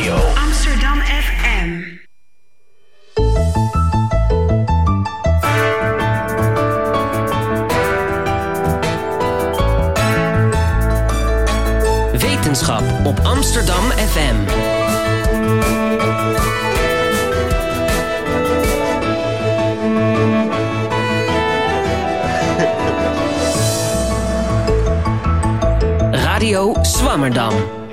Radio. Amsterdam FM. Wetenschap op Amsterdam FM.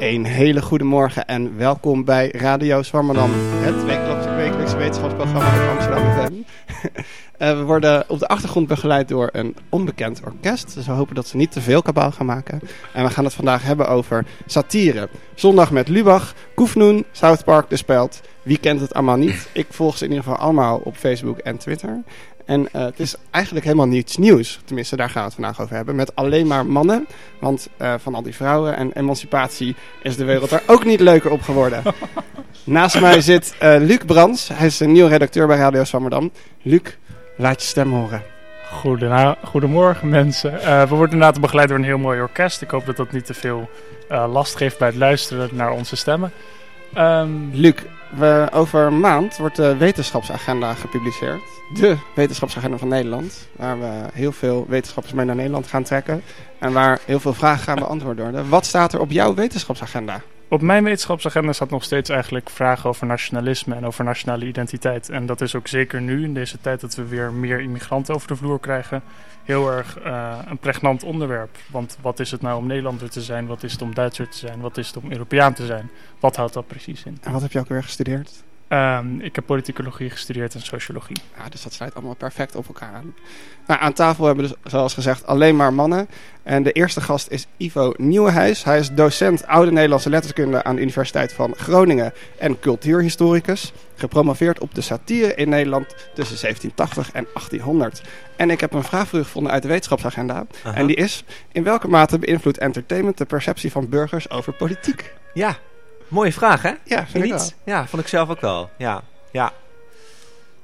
Een hele goede morgen en welkom bij Radio Zwammerdam, het wekelijkse, wekelijkse wetenschapsprogramma op Amsterdam FM. Eh, we worden op de achtergrond begeleid door een onbekend orkest, dus we hopen dat ze niet te veel kabaal gaan maken. En we gaan het vandaag hebben over satire. Zondag met Lubach, Koefnoen, South Park, De Speld. Wie kent het allemaal niet? Ik volg ze in ieder geval allemaal op Facebook en Twitter. En eh, het is eigenlijk helemaal niets nieuws. Tenminste, daar gaan we het vandaag over hebben. Met alleen maar mannen. Want eh, van al die vrouwen en emancipatie is de wereld er ook niet leuker op geworden. Naast mij zit eh, Luc Brands. Hij is een nieuwe redacteur bij Radio Swammerdam. Luc, laat je stem horen. Goedena- Goedemorgen mensen. Eh, we worden inderdaad begeleid door een heel mooi orkest. Ik hoop dat dat niet te veel eh, last geeft bij het luisteren naar onze stemmen. Ehm, Luc, we, over maand wordt de wetenschapsagenda gepubliceerd. De wetenschapsagenda van Nederland. Waar we heel veel wetenschappers mee naar Nederland gaan trekken. En waar heel veel vragen gaan beantwoord worden. Wat staat er op jouw wetenschapsagenda? Op mijn wetenschapsagenda staat nog steeds eigenlijk vragen over nationalisme en over nationale identiteit. En dat is ook zeker nu, in deze tijd dat we weer meer immigranten over de vloer krijgen, heel erg eh, een pregnant onderwerp. Want wat is het nou om Nederlander te zijn? Wat is het om Duitser te zijn? Wat is het om Europeaan te zijn? Wat houdt dat precies in? En wat heb je ook weer gestudeerd? Ehm, ik heb politicologie gestudeerd en sociologie. Ja, dus dat sluit allemaal perfect op elkaar aan. Nou, aan tafel hebben we dus, zoals gezegd, alleen maar mannen. En de eerste gast is Ivo Nieuwenhuis. Hij is docent Oude Nederlandse Letterskunde aan de Universiteit van Groningen en cultuurhistoricus. Gepromoveerd op de satire in Nederland tussen 1780 en 1800. En ik heb een vraag voor u gevonden uit de wetenschapsagenda. Aha. En die is, in welke mate beïnvloedt entertainment de perceptie van burgers over politiek? Ja, mooie vraag hè? Ja, vind ik wel. Niet? Ja, vond ik zelf ook wel. Ja, ja.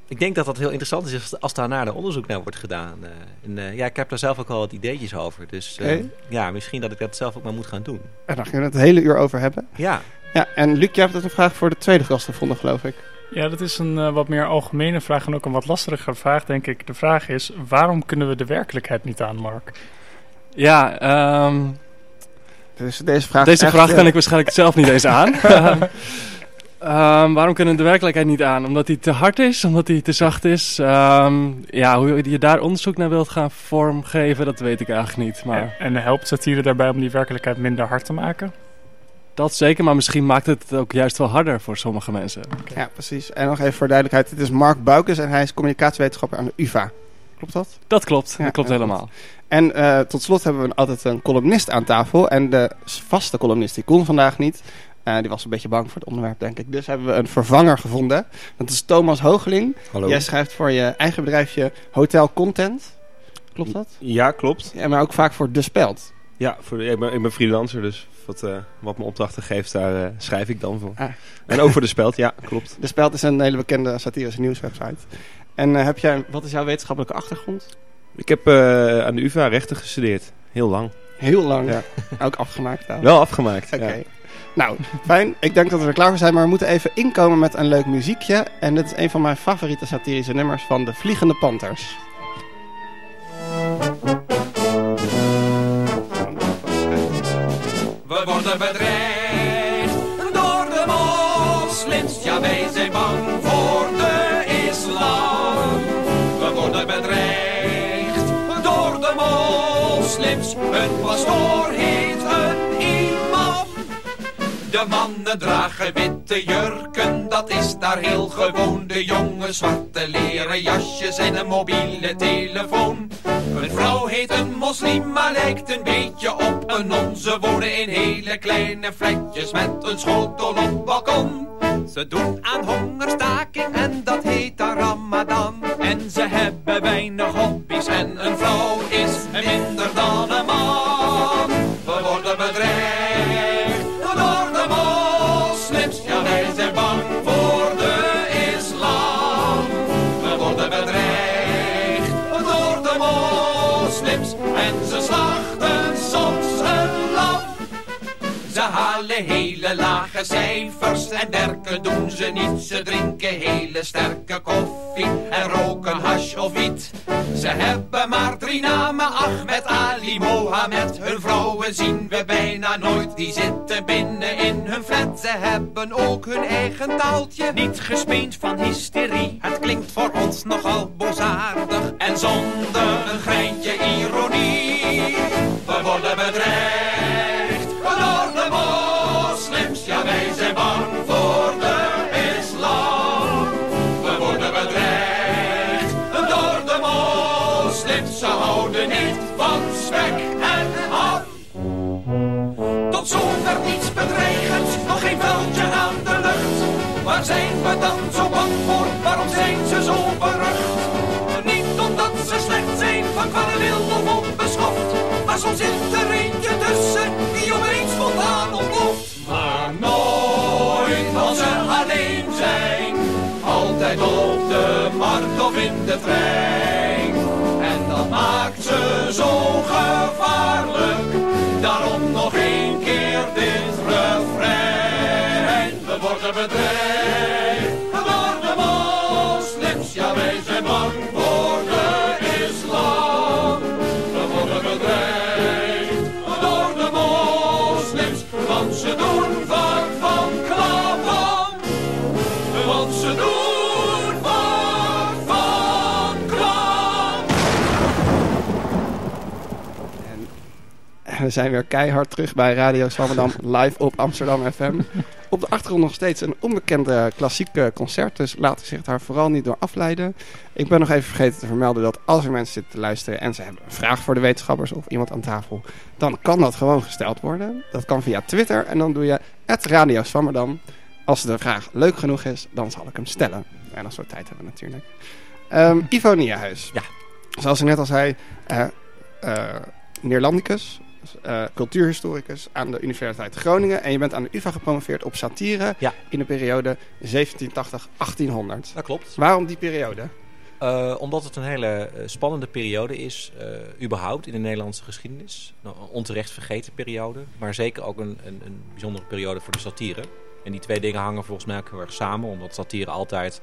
Ik denk dat dat heel interessant is als- als daar onderzoek naar wordt gedaan. eh. en, eh, ja, ik heb daar zelf ook al wat ideetjes over. Dus eh, ja, misschien dat ik dat zelf ook maar moet gaan doen. En daar gaan we het hele uur over hebben. Ja, Ja, en Luc, jij hebt ook een vraag voor de tweede gast gevonden, geloof ik. Ja, dat is een eh, wat meer algemene vraag en ook een wat lastiger vraag, denk ik. De vraag is, waarom kunnen we de werkelijkheid niet aan, Mark? Ja, ehm, Dus deze vraag, deze echt, vraag kan ik waarschijnlijk zelf niet eens aan. Ehm, waarom kunnen we de werkelijkheid niet aan? Omdat die te hard is? Omdat die te zacht is? Ehm, ja, hoe je daar onderzoek naar wilt gaan vormgeven, dat weet ik eigenlijk niet. Maar En, en helpt satire daarbij om die werkelijkheid minder hard te maken? dat zeker, maar misschien maakt het het ook juist wel harder voor sommige mensen. Ja, precies. En nog even voor duidelijkheid. Dit is Mark Boukes en hij is communicatiewetenschapper aan de UvA. Klopt dat? Dat klopt, Ja, dat klopt ja, helemaal. En eh, tot slot hebben we altijd een columnist aan tafel. En de vaste columnist die kon vandaag niet. Eh, die was een beetje bang voor het onderwerp, denk ik. Dus hebben we een vervanger gevonden. Dat is Thomas Hoogeling. Hallo. Jij schrijft voor je eigen bedrijfje Hotel Content. Klopt dat? Ja, klopt. Ja, maar ook vaak voor De Speld. Ja, voor de, ik, ben, ik ben freelancer, dus wat, eh, wat mijn opdrachten geeft, daar schrijf ik dan voor. Ah. En ook voor de speld, ja, klopt. De Speld is een hele bekende satirische nieuwswebsite. En eh, heb jij, wat is jouw wetenschappelijke achtergrond? Ik heb eh, aan de UvA rechten gestudeerd. Heel lang. Heel lang. Ja. Ook afgemaakt. trouwens. Wel afgemaakt. Oké. ja. Nou, fijn. Ik denk dat we er klaar voor zijn, maar we moeten even inkomen met een leuk muziekje. En dit is een van mijn favoriete satirische nummers van de Vliegende Panthers. De mannen dragen witte jurken, dat is daar heel gewoon. De jongen zwarte leren jasjes en een mobiele telefoon. Een vrouw heet een moslim, maar lijkt een beetje op een non. Ze wonen in hele kleine flatjes met een schotel op balkon. Ze doen aan hongerstaking en dat heet dan Ramadan. En ze hebben weinig hobby's en een vrouw is minder dan een man. Lage cijfers. En werken doen ze niet, ze drinken hele sterke koffie. En roken hash of wiet. Ze hebben maar drie namen, Ahmed, Ali, Mohammed. Hun vrouwen zien we bijna nooit, die zitten binnen in hun flat. Ze hebben ook hun eigen taaltje, niet gespeend van hysterie. Het klinkt voor ons nogal bozaardig en zonder een greintje ironie. We worden bedreigd Zijn we dan zo bang voor? Waarom zijn ze zo berucht? Niet omdat ze slecht zijn, van kwade wil of onbeschoft. Maar soms zit er eentje tussen, die opeens spontaan ontploft. Maar nooit als ze alleen zijn. Altijd op de markt of in de trein. En dat maakt ze zo gevaarlijk. Daarom nog één keer dit refrein. We worden bedreigd we zijn weer keihard terug bij Radio Zwammerdam live op Amsterdam FM. Op de achtergrond nog steeds een onbekende klassieke concert, dus laten zich daar vooral niet door afleiden. Ik ben nog even vergeten te vermelden dat als er mensen zitten te luisteren en ze hebben een vraag voor de wetenschappers of iemand aan tafel, dan kan dat gewoon gesteld worden. Dat kan via Twitter en dan doe je Radio Zwammerdam. Als de vraag leuk genoeg is, dan zal ik hem stellen. En als we tijd hebben natuurlijk. Ehm, Ivo. Ja. Zoals ik net al zei, eh, Neerlandicus, eh, cultuurhistoricus aan de Universiteit Groningen. En je bent aan de UvA gepromoveerd op satire Ja. in de periode 1780-1800. Dat klopt. Waarom die periode? Eh, omdat het een hele eh, spannende periode is, überhaupt in de Nederlandse geschiedenis. Een onterecht vergeten periode, maar zeker ook een, een, een bijzondere periode voor de satire. En die twee dingen hangen volgens mij ook heel erg samen, omdat satire altijd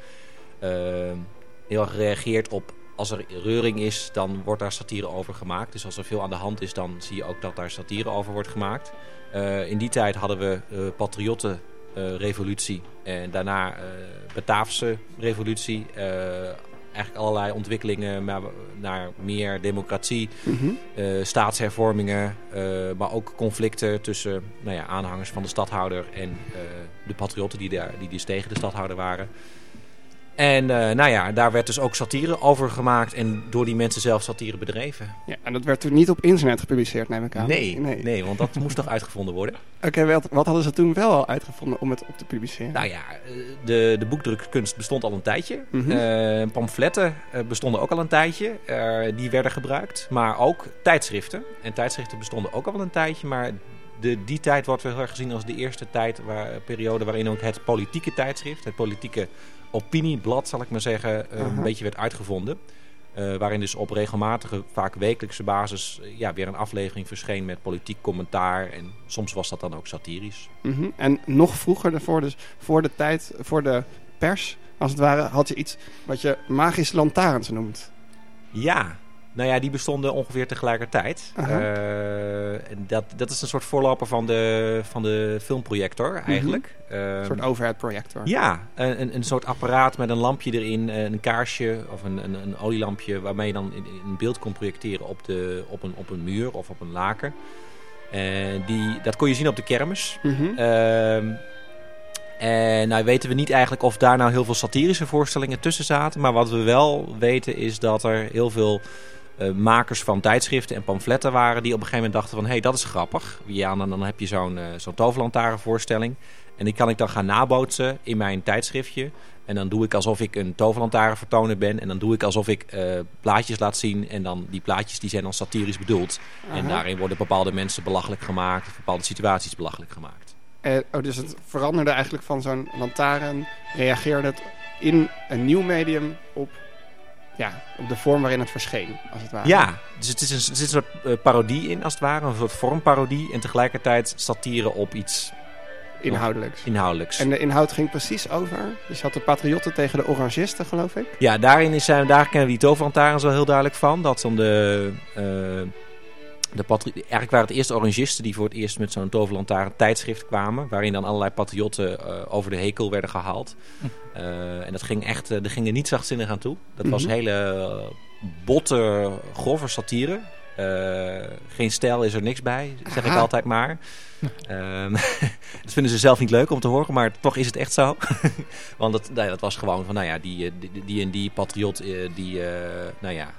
heel erg reageert op als er reuring is, dan wordt daar satire over gemaakt. Dus als er veel aan de hand is, dan zie je ook dat daar satire over wordt gemaakt. Eh, in die tijd hadden we uh, patriottenrevolutie en daarna eh Bataafse revolutie. Eh, eigenlijk allerlei ontwikkelingen naar, naar meer democratie, Mhm. eh, staatshervormingen, eh, maar ook conflicten tussen nou ja, aanhangers van de stadhouder en eh, de patriotten die, daar, die dus tegen de stadhouder waren. En eh, nou ja, daar werd dus ook satire over gemaakt en door die mensen zelf satire bedreven. Ja, en dat werd toen niet op internet gepubliceerd, neem ik aan. Nee, nee. want dat moest toch uitgevonden worden. Oké, wat, wat hadden ze toen wel al uitgevonden om het op te publiceren? Nou ja, eh, de, de boekdrukkunst bestond al een tijdje. Mhm. Eh, pamfletten bestonden ook al een tijdje. Die werden gebruikt. Maar ook tijdschriften. En tijdschriften bestonden ook al wel een tijdje. Maar de, die tijd wordt wel gezien als de eerste tijd, waar, periode waarin ook het politieke tijdschrift, het politieke opinieblad, zal ik maar zeggen, eh, een beetje werd uitgevonden. Eh, waarin dus op regelmatige, vaak wekelijkse basis, eh, ja, weer een aflevering verscheen met politiek commentaar. En soms was dat dan ook satirisch. Mhm. En nog vroeger, daarvoor, dus voor de tijd, voor de pers, als het ware, had je iets wat je magische lantaarns noemt. Ja, nou ja, die bestonden ongeveer tegelijkertijd. Dat, dat is een soort voorloper van de, van de filmprojector eigenlijk. Een Ehm, soort overhead projector. ja, een, een- soort apparaat met een lampje erin, een kaarsje of een, een, een olielampje waarmee je dan een beeld kon projecteren op, de, op, een, op een muur of op een laken. En die, dat kon je zien op de kermis. Mhm. Ehm, en nou weten we niet eigenlijk of daar nou heel veel satirische voorstellingen tussen zaten. Maar wat we wel weten is dat er heel veel eh, makers van tijdschriften en pamfletten waren... die op een gegeven moment dachten van... hé, hey, dat is grappig. Ja, dan, dan heb je zo'n eh zo'n toverlantaarnvoorstelling. En die kan ik dan gaan nabootsen in mijn tijdschriftje. En dan doe ik alsof ik een toverlantaarnvertoner ben. En dan doe ik alsof ik eh, plaatjes laat zien. En dan die plaatjes die zijn dan satirisch bedoeld. En daarin worden bepaalde mensen belachelijk gemaakt. Of bepaalde situaties belachelijk gemaakt. Oh, dus het veranderde eigenlijk van zo'n lantaarn, reageerde het in een nieuw medium op, ja, op de vorm waarin het verscheen, als het ware. Ja, dus het is een, er zit een soort eh, parodie in, als het ware. Een soort vormparodie. En tegelijkertijd satire op iets inhoudelijks. inhoudelijks. En de inhoud ging precies over. Dus had de patriotten tegen de orangisten, geloof ik. Ja, daarin is, zijn, daar kennen we die toverlantaarns wel heel duidelijk van. Dat dan de, eh, de Eigenlijk waren het eerst orangisten die voor het eerst met zo'n toverlantaarn tijdschrift kwamen. Waarin dan allerlei patriotten eh, over de hekel werden gehaald. Eh, en dat ging echt, eh, er ging er niet zachtzinnig aan toe. Dat was Mhm. hele botte, grove satire. Geen stijl is er niks bij, zeg ik altijd maar. Ehm, dat vinden ze zelf niet leuk om te horen, maar toch is het echt zo. Want dat, nou ja, dat was gewoon van, nou ja, die, die, die en die patriot, die, nou ja,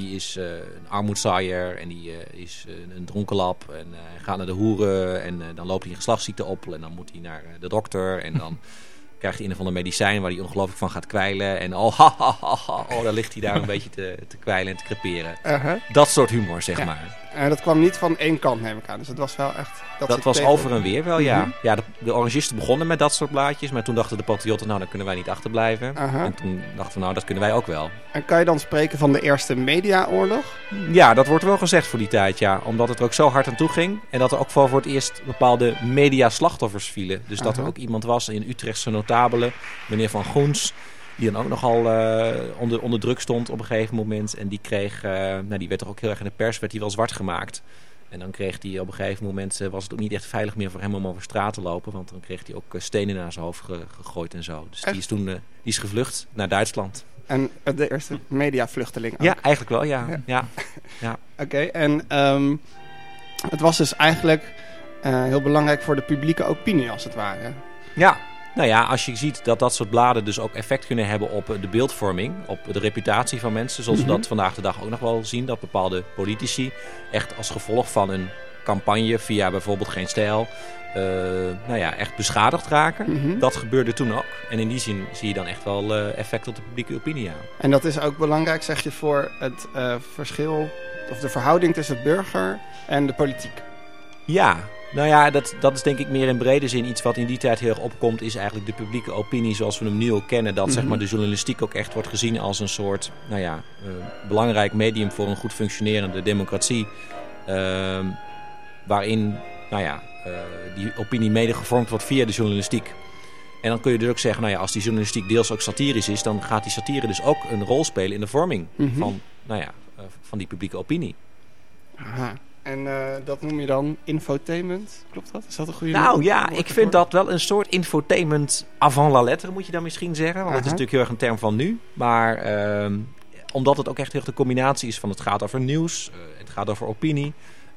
die is eh, een armoedzaaier en die eh, is eh, een dronkenlap en gaat naar de hoeren en dan loopt hij een geslachtsziekte op en dan moet hij naar de dokter en dan krijgt hij een of ander medicijn waar hij ongelooflijk van gaat kwijlen en oh, ha, ha, ha, ha, oh dan ligt hij daar een beetje te, te kwijlen en te creperen. Uh-huh. Dat soort humor, zeg Ja. maar. En dat kwam niet van één kant, neem ik aan. Dus het was wel echt... Dat, Dat was over en weer wel, ja. Mhm. Ja, de, de orangisten begonnen met dat soort blaadjes. Maar toen dachten de patriotten, nou, dan kunnen wij niet achterblijven. En toen dachten we, nou, dat kunnen wij ook wel. En kan je dan spreken van de eerste mediaoorlog? Ja, dat wordt wel gezegd voor die tijd, ja. Omdat het er ook zo hard aan toe ging. En dat er ook voor, voor het eerst bepaalde media-slachtoffers vielen. Dus dat er ook iemand was in Utrechtse notabelen, meneer Van Goens... Die dan ook nogal eh, onder, onder druk stond op een gegeven moment. En die kreeg, eh, nou die werd toch ook heel erg in de pers, werd hij wel zwart gemaakt. En dan kreeg hij op een gegeven moment, eh, was het ook niet echt veilig meer voor hem om over straat te lopen. Want dan kreeg hij ook stenen naar zijn hoofd ge- gegooid en zo. Dus die Echt? is toen die is gevlucht naar Duitsland. En de eerste mediavluchteling ook. Ja, eigenlijk wel, ja. Ja. ja. Oké, en ehm, het was dus eigenlijk heel belangrijk voor de publieke opinie, als het ware. Ja, nou ja, als je ziet dat dat soort bladen dus ook effect kunnen hebben op eh, de beeldvorming, op de reputatie van mensen, zoals Mhm. we dat vandaag de dag ook nog wel zien, dat bepaalde politici echt als gevolg van een campagne via bijvoorbeeld Geen Stijl, eh, nou ja, echt beschadigd raken. Mhm. Dat gebeurde toen ook. En in die zin zie je dan echt wel eh, effect op de publieke opinie aan. En dat is ook belangrijk, zeg je, voor het verschil, of de verhouding tussen burger en de politiek. Ja, nou ja, dat, dat is denk ik meer in brede zin iets wat in die tijd heel erg opkomt, is eigenlijk de publieke opinie zoals we hem nu ook kennen. Dat zeg Mhm. maar de journalistiek ook echt wordt gezien als een soort, nou ja, eh, belangrijk medium voor een goed functionerende democratie. Ehm, waarin, nou ja, eh, die opinie mede gevormd wordt via de journalistiek. En dan kun je dus ook zeggen, nou ja, als die journalistiek deels ook satirisch is, dan gaat die satire dus ook een rol spelen in de vorming Mhm. van, nou ja, eh, van die publieke opinie. Aha. En eh, dat noem je dan infotainment, klopt dat? Is dat een goede Nou ja, ik vind dat wel een soort infotainment avant la lettre, moet je dan misschien zeggen. Want dat is natuurlijk heel erg een term van nu. Maar ehm, omdat het ook echt heel erg de combinatie is van het gaat over nieuws, eh, het gaat over opinie.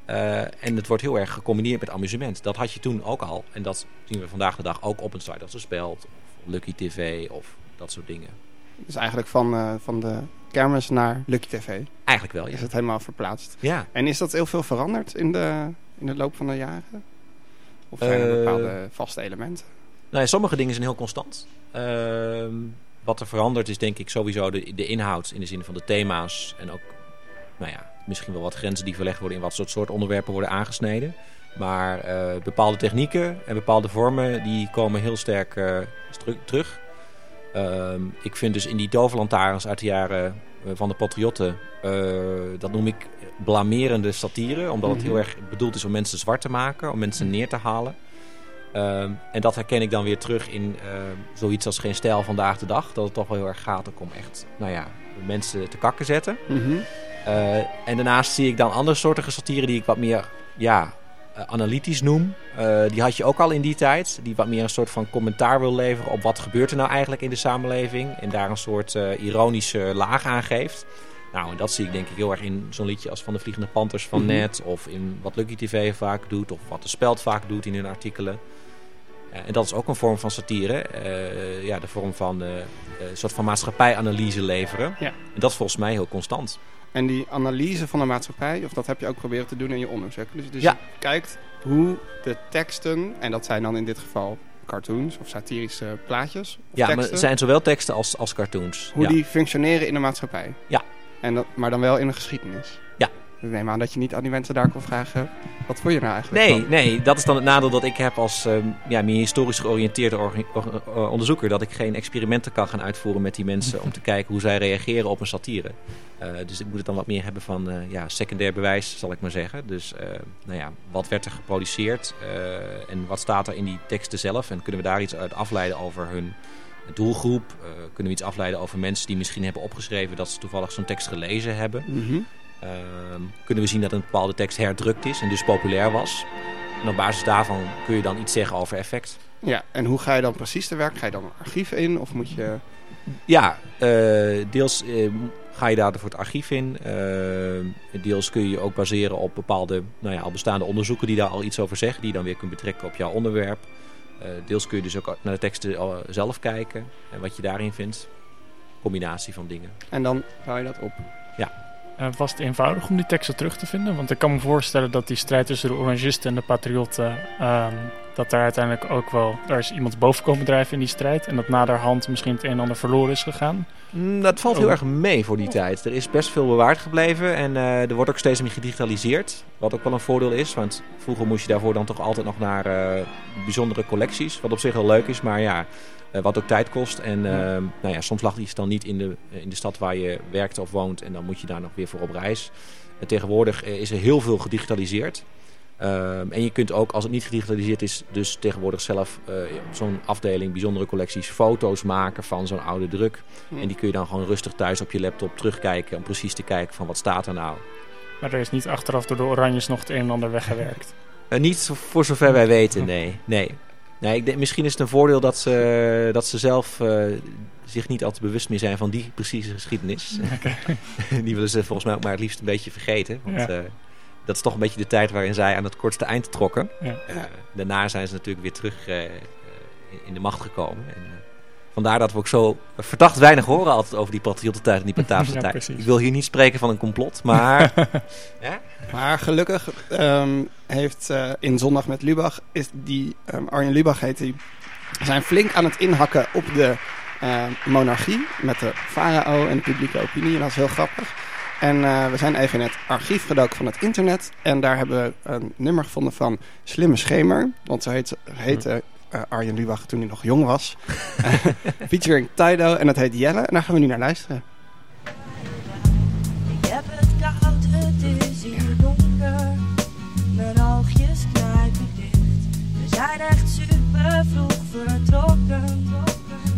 eh, en het wordt heel erg gecombineerd met amusement. Dat had je toen ook al. En dat zien we vandaag de dag ook op een site als de Speld, of Lucky TV of dat soort dingen. Dus eigenlijk van, eh, van de kermis naar Lucky TV Eigenlijk wel, ja. is het helemaal verplaatst. Ja, En is dat heel veel veranderd in de, in de loop van de jaren? Of zijn er Eh, bepaalde vaste elementen? Nou ja, sommige dingen zijn heel constant. Ehm, wat er verandert is denk ik sowieso de, de inhoud in de zin van de thema's. En ook, nou ja, misschien wel wat grenzen die verlegd worden in wat soort, soort onderwerpen worden aangesneden. Maar eh, bepaalde technieken en bepaalde vormen die komen heel sterk terug. Ehm, ik vind dus in die toverlantaarns uit de jaren eh, van de patriotten, eh, dat noem ik blamerende satire. Omdat het Mhm. heel erg bedoeld is om mensen zwart te maken, om mensen neer te halen. Ehm, en dat herken ik dan weer terug in ehm, zoiets als Geen Stijl vandaag de dag. Dat het toch wel heel erg gaat ook om echt, nou ja, mensen te kakken zetten. Mhm. Eh, en daarnaast zie ik dan andere soorten satire die ik wat meer ja, eh, analytisch noem. Eh, die had je ook al in die tijd. Die wat meer een soort van commentaar wil leveren op wat gebeurt er nou eigenlijk in de samenleving. En daar een soort eh, ironische laag aan geeft. Nou, en dat zie ik denk ik heel erg in zo'n liedje als Van de Vliegende Panthers van Mhm. Net. Of in wat Lucky TV vaak doet. Of wat de Speld vaak doet in hun artikelen. Eh, en dat is ook een vorm van satire. Eh, ja, de vorm van eh, een soort van maatschappijanalyse leveren. Ja. En dat is volgens mij heel constant. En die analyse van de maatschappij, of dat heb je ook proberen te doen in je onderzoek. Dus, dus Ja. je kijkt hoe de teksten, en dat zijn dan in dit geval cartoons of satirische plaatjes, of Ja, maar teksten, het zijn zowel teksten als, als cartoons. hoe ja. die functioneren in de maatschappij. Ja. En dat, maar dan wel in een geschiedenis. Ik neem aan dat je niet aan die mensen daar kon vragen, wat vond je nou eigenlijk Nee, nee, dat is dan het nadeel dat ik heb als ehm, ja, meer historisch georiënteerde eh, onderzoeker. Dat ik geen experimenten kan gaan uitvoeren met die mensen om te kijken hoe zij reageren op een satire. Eh, dus ik moet het dan wat meer hebben van eh, ja, secundair bewijs, zal ik maar zeggen. Dus nou ja, wat werd er geproduceerd en wat staat er in die teksten zelf? En kunnen we daar iets uit afleiden over hun doelgroep? Kunnen we iets afleiden over mensen die misschien hebben opgeschreven dat ze toevallig zo'n tekst gelezen hebben? Ehm, kunnen we zien dat een bepaalde tekst herdrukt is en dus populair was. En op basis daarvan kun je dan iets zeggen over effect. Ja, en hoe ga je dan precies te werk? Ga je dan een archief in of moet je... Ja, eh, deels eh, ga je daar voor het archief in. Eh, deels kun je je ook baseren op bepaalde nou ja, al bestaande onderzoeken die daar al iets over zeggen. Die je dan weer kunt betrekken op jouw onderwerp. Eh, deels kun je dus ook naar de teksten al zelf kijken en wat je daarin vindt. Combinatie van dingen. En dan bouw je dat op. Eh, was het eenvoudig om die teksten terug te vinden? Want ik kan me voorstellen dat die strijd tussen de orangisten en de patriotten... ehm, dat daar uiteindelijk ook wel... Daar is iemand boven komen drijven in die strijd. En dat naderhand misschien het een en ander verloren is gegaan. Mm, Dat valt heel Oh. erg mee voor die tijd. Er is best veel bewaard gebleven en eh, er wordt ook steeds meer gedigitaliseerd. Wat ook wel een voordeel is, want vroeger moest je daarvoor dan toch altijd nog naar eh, bijzondere collecties. Wat op zich wel leuk is, maar ja, wat ook tijd kost. En eh, nou ja, soms lag iets dan niet in de, in de stad waar je werkt of woont en dan moet je daar nog weer voor op reis. En tegenwoordig eh, is er heel veel gedigitaliseerd. Ehm, en je kunt ook, als het niet gedigitaliseerd is, dus tegenwoordig zelf eh, op zo'n afdeling bijzondere collecties foto's maken van zo'n oude druk. En die kun je dan gewoon rustig thuis op je laptop terugkijken om precies te kijken van wat staat er nou. Maar er is niet achteraf door de oranjes nog het een en ander weggewerkt. Eh, niet voor zover wij weten, nee. nee. Nee ik denk, misschien is het een voordeel dat ze, dat ze zelf eh, zich niet altijd bewust meer zijn van die precieze geschiedenis. die willen ze volgens mij ook maar het liefst een beetje vergeten. Want Ja. eh, dat is toch een beetje de tijd waarin zij aan het kortste eind trokken. Ja. Eh, daarna zijn ze natuurlijk weer terug in- in de macht gekomen. En, vandaar dat we ook zo verdacht weinig horen altijd over die patriottentijd en die Bataafse Ja, tijd. precies. Ik wil hier niet spreken van een complot, maar... ja? Maar gelukkig ehm, heeft eh, in Zondag met Lubach, is die, ehm, Arjen Lubach heet die, zijn flink aan het inhakken op de ehm, monarchie met de farao en de publieke opinie. En dat is heel grappig. En eh, we zijn even in het archief gedoken van het internet. En daar hebben we een nummer gevonden van Slimme Schemer. Want zo heet, heette eh, Arjen Lubach toen hij nog jong was. Featuring Tido. En dat heet Jelle. En daar gaan we nu naar luisteren. Ik heb het koud, het is hier donker. Mijn oogjes knijpen dicht. We zijn echt super vroeg vertrokken.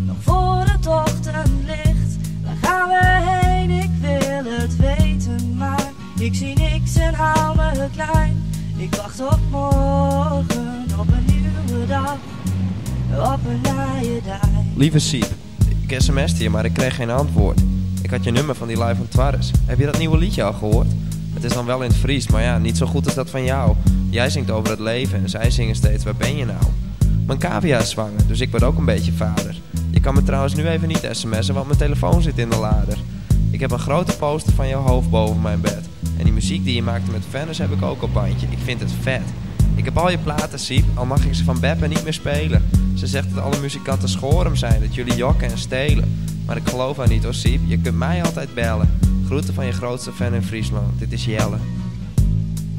Nog voor het ochtendlicht. Waar gaan we heen? Ik wil het weten, maar ik zie niks en hou me klein. Ik wacht op morgen, op een nieuwe dag. Lieve Siep, ik sms'te je, maar ik kreeg geen antwoord. Ik had je nummer van die live van Twarres. Heb je dat nieuwe liedje al gehoord? Het is dan wel in het Fries, maar ja, niet zo goed als dat van jou. Jij zingt over het leven en zij zingen steeds, waar ben je nou? Mijn cavia is zwanger, dus ik word ook een beetje vader. Je kan me trouwens nu even niet sms'en, want mijn telefoon zit in de lader. Ik heb een grote poster van jouw hoofd boven mijn bed. En die muziek die je maakte met Venus heb ik ook op bandje. Ik vind het vet. Ik heb al je platen, Siep, al mag ik ze van Beppe niet meer spelen. Ze zegt dat alle muzikanten schorum zijn, dat jullie jokken en stelen. Maar ik geloof haar niet hoor, Siep, je kunt mij altijd bellen. Groeten van je grootste fan in Friesland, dit is Jelle.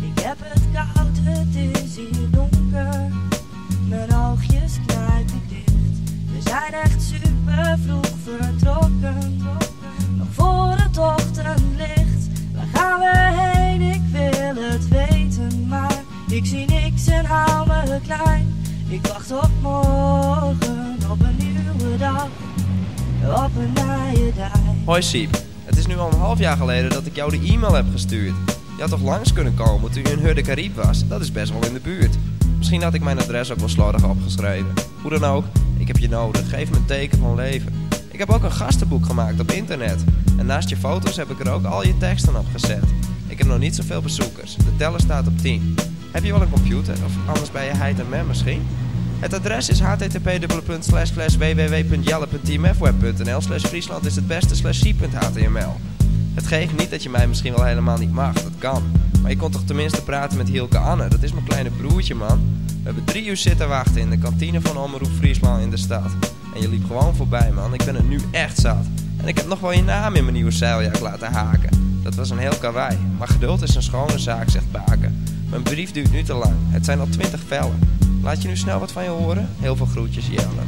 Ik heb het koud, het is hier donker. Mijn oogjes knijpen dicht. We zijn echt super vroeg vertrokken. Nog voor het ochtendlicht. Waar gaan we heen? Ik wil het weten, maar ik zie niks en hou me klein. Ik wacht op morgen, op een nieuwe dag. Op een nieuwe dag. Hoi Siep, het is nu al een half jaar geleden dat ik jou de e-mail heb gestuurd. Je had toch langs kunnen komen toen je in Hurde Caribe was? Dat is best wel in de buurt. Misschien had ik mijn adres ook wel slordig opgeschreven. Hoe dan ook, ik heb je nodig. Geef me een teken van leven. Ik heb ook een gastenboek gemaakt op internet. En naast je foto's heb ik er ook al je teksten op gezet. Ik heb nog niet zoveel bezoekers. De teller staat op 10. Heb je wel een computer? Of anders bij je heid en mem misschien? Het adres is http www.jelle.tmfweb.nl slash Friesland is het beste slash. Het geeft niet dat je mij misschien wel helemaal niet mag, dat kan. Maar je kon toch tenminste praten met Hielke Anne, dat is mijn kleine broertje man. We hebben drie uur zitten wachten in de kantine van Omroep Friesland in de stad. En je liep gewoon voorbij man, ik ben het nu echt zat. En ik heb nog wel je naam in mijn nieuwe zeiljak laten haken. Dat was een heel karwei. Maar geduld is een schone zaak, zegt Baken. Mijn brief duurt nu te lang. Het zijn al twintig vellen. Laat je nu snel wat van je horen? Heel veel groetjes, Jelle.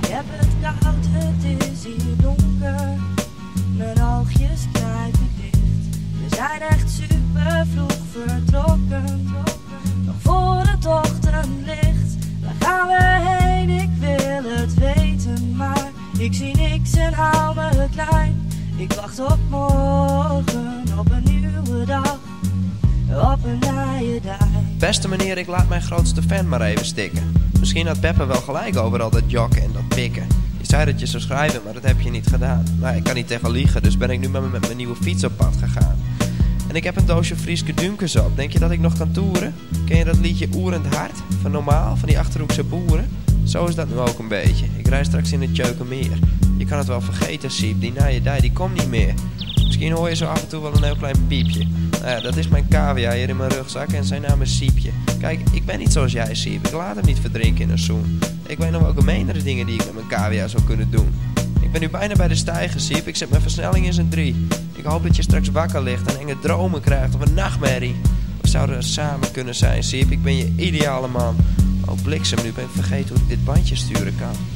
Ik heb het koud, het is hier donker. Mijn oogjes knijp ik dicht. We zijn echt super vroeg vertrokken. Nog voor het ochtendlicht. Waar gaan we heen? Ik wil het weten, maar ik zie niks en hou me klein. Ik wacht op morgen, op een nieuwe dag. Beste meneer, ik laat mijn grootste fan maar even stikken. Misschien had Beppe wel gelijk over al dat jokken en dat pikken. Je zei dat je zou schrijven, maar dat heb je niet gedaan. Nou, ik kan niet tegen liegen, dus ben ik nu met, met mijn nieuwe fiets op pad gegaan. En ik heb een doosje Frieske Dunkers op. Denk je dat ik nog kan toeren? Ken je dat liedje Oerend Hart? Van Normaal, van die Achterhoekse boeren? Zo is dat nu ook een beetje. Ik rij straks in het Tjeukenmeer. Je kan het wel vergeten, Siep. Die na je dij, die komt niet meer. Misschien hoor je zo af en toe wel een heel klein piepje. Nou ja, dat is mijn cavia hier in mijn rugzak en zijn naam is Siepje. Kijk, ik ben niet zoals jij, Siep. Ik laat hem niet verdrinken in een zoen. Ik weet nog wel gemeenere dingen die ik met mijn cavia zou kunnen doen. Ik ben nu bijna bij de stijger, Siep. Ik zet mijn versnelling in zijn drie. Ik hoop dat je straks wakker ligt en enge dromen krijgt of een nachtmerrie. We zouden samen kunnen zijn, Siep. Ik ben je ideale man. Oh, bliksem, nu ben ik vergeten hoe ik dit bandje sturen kan.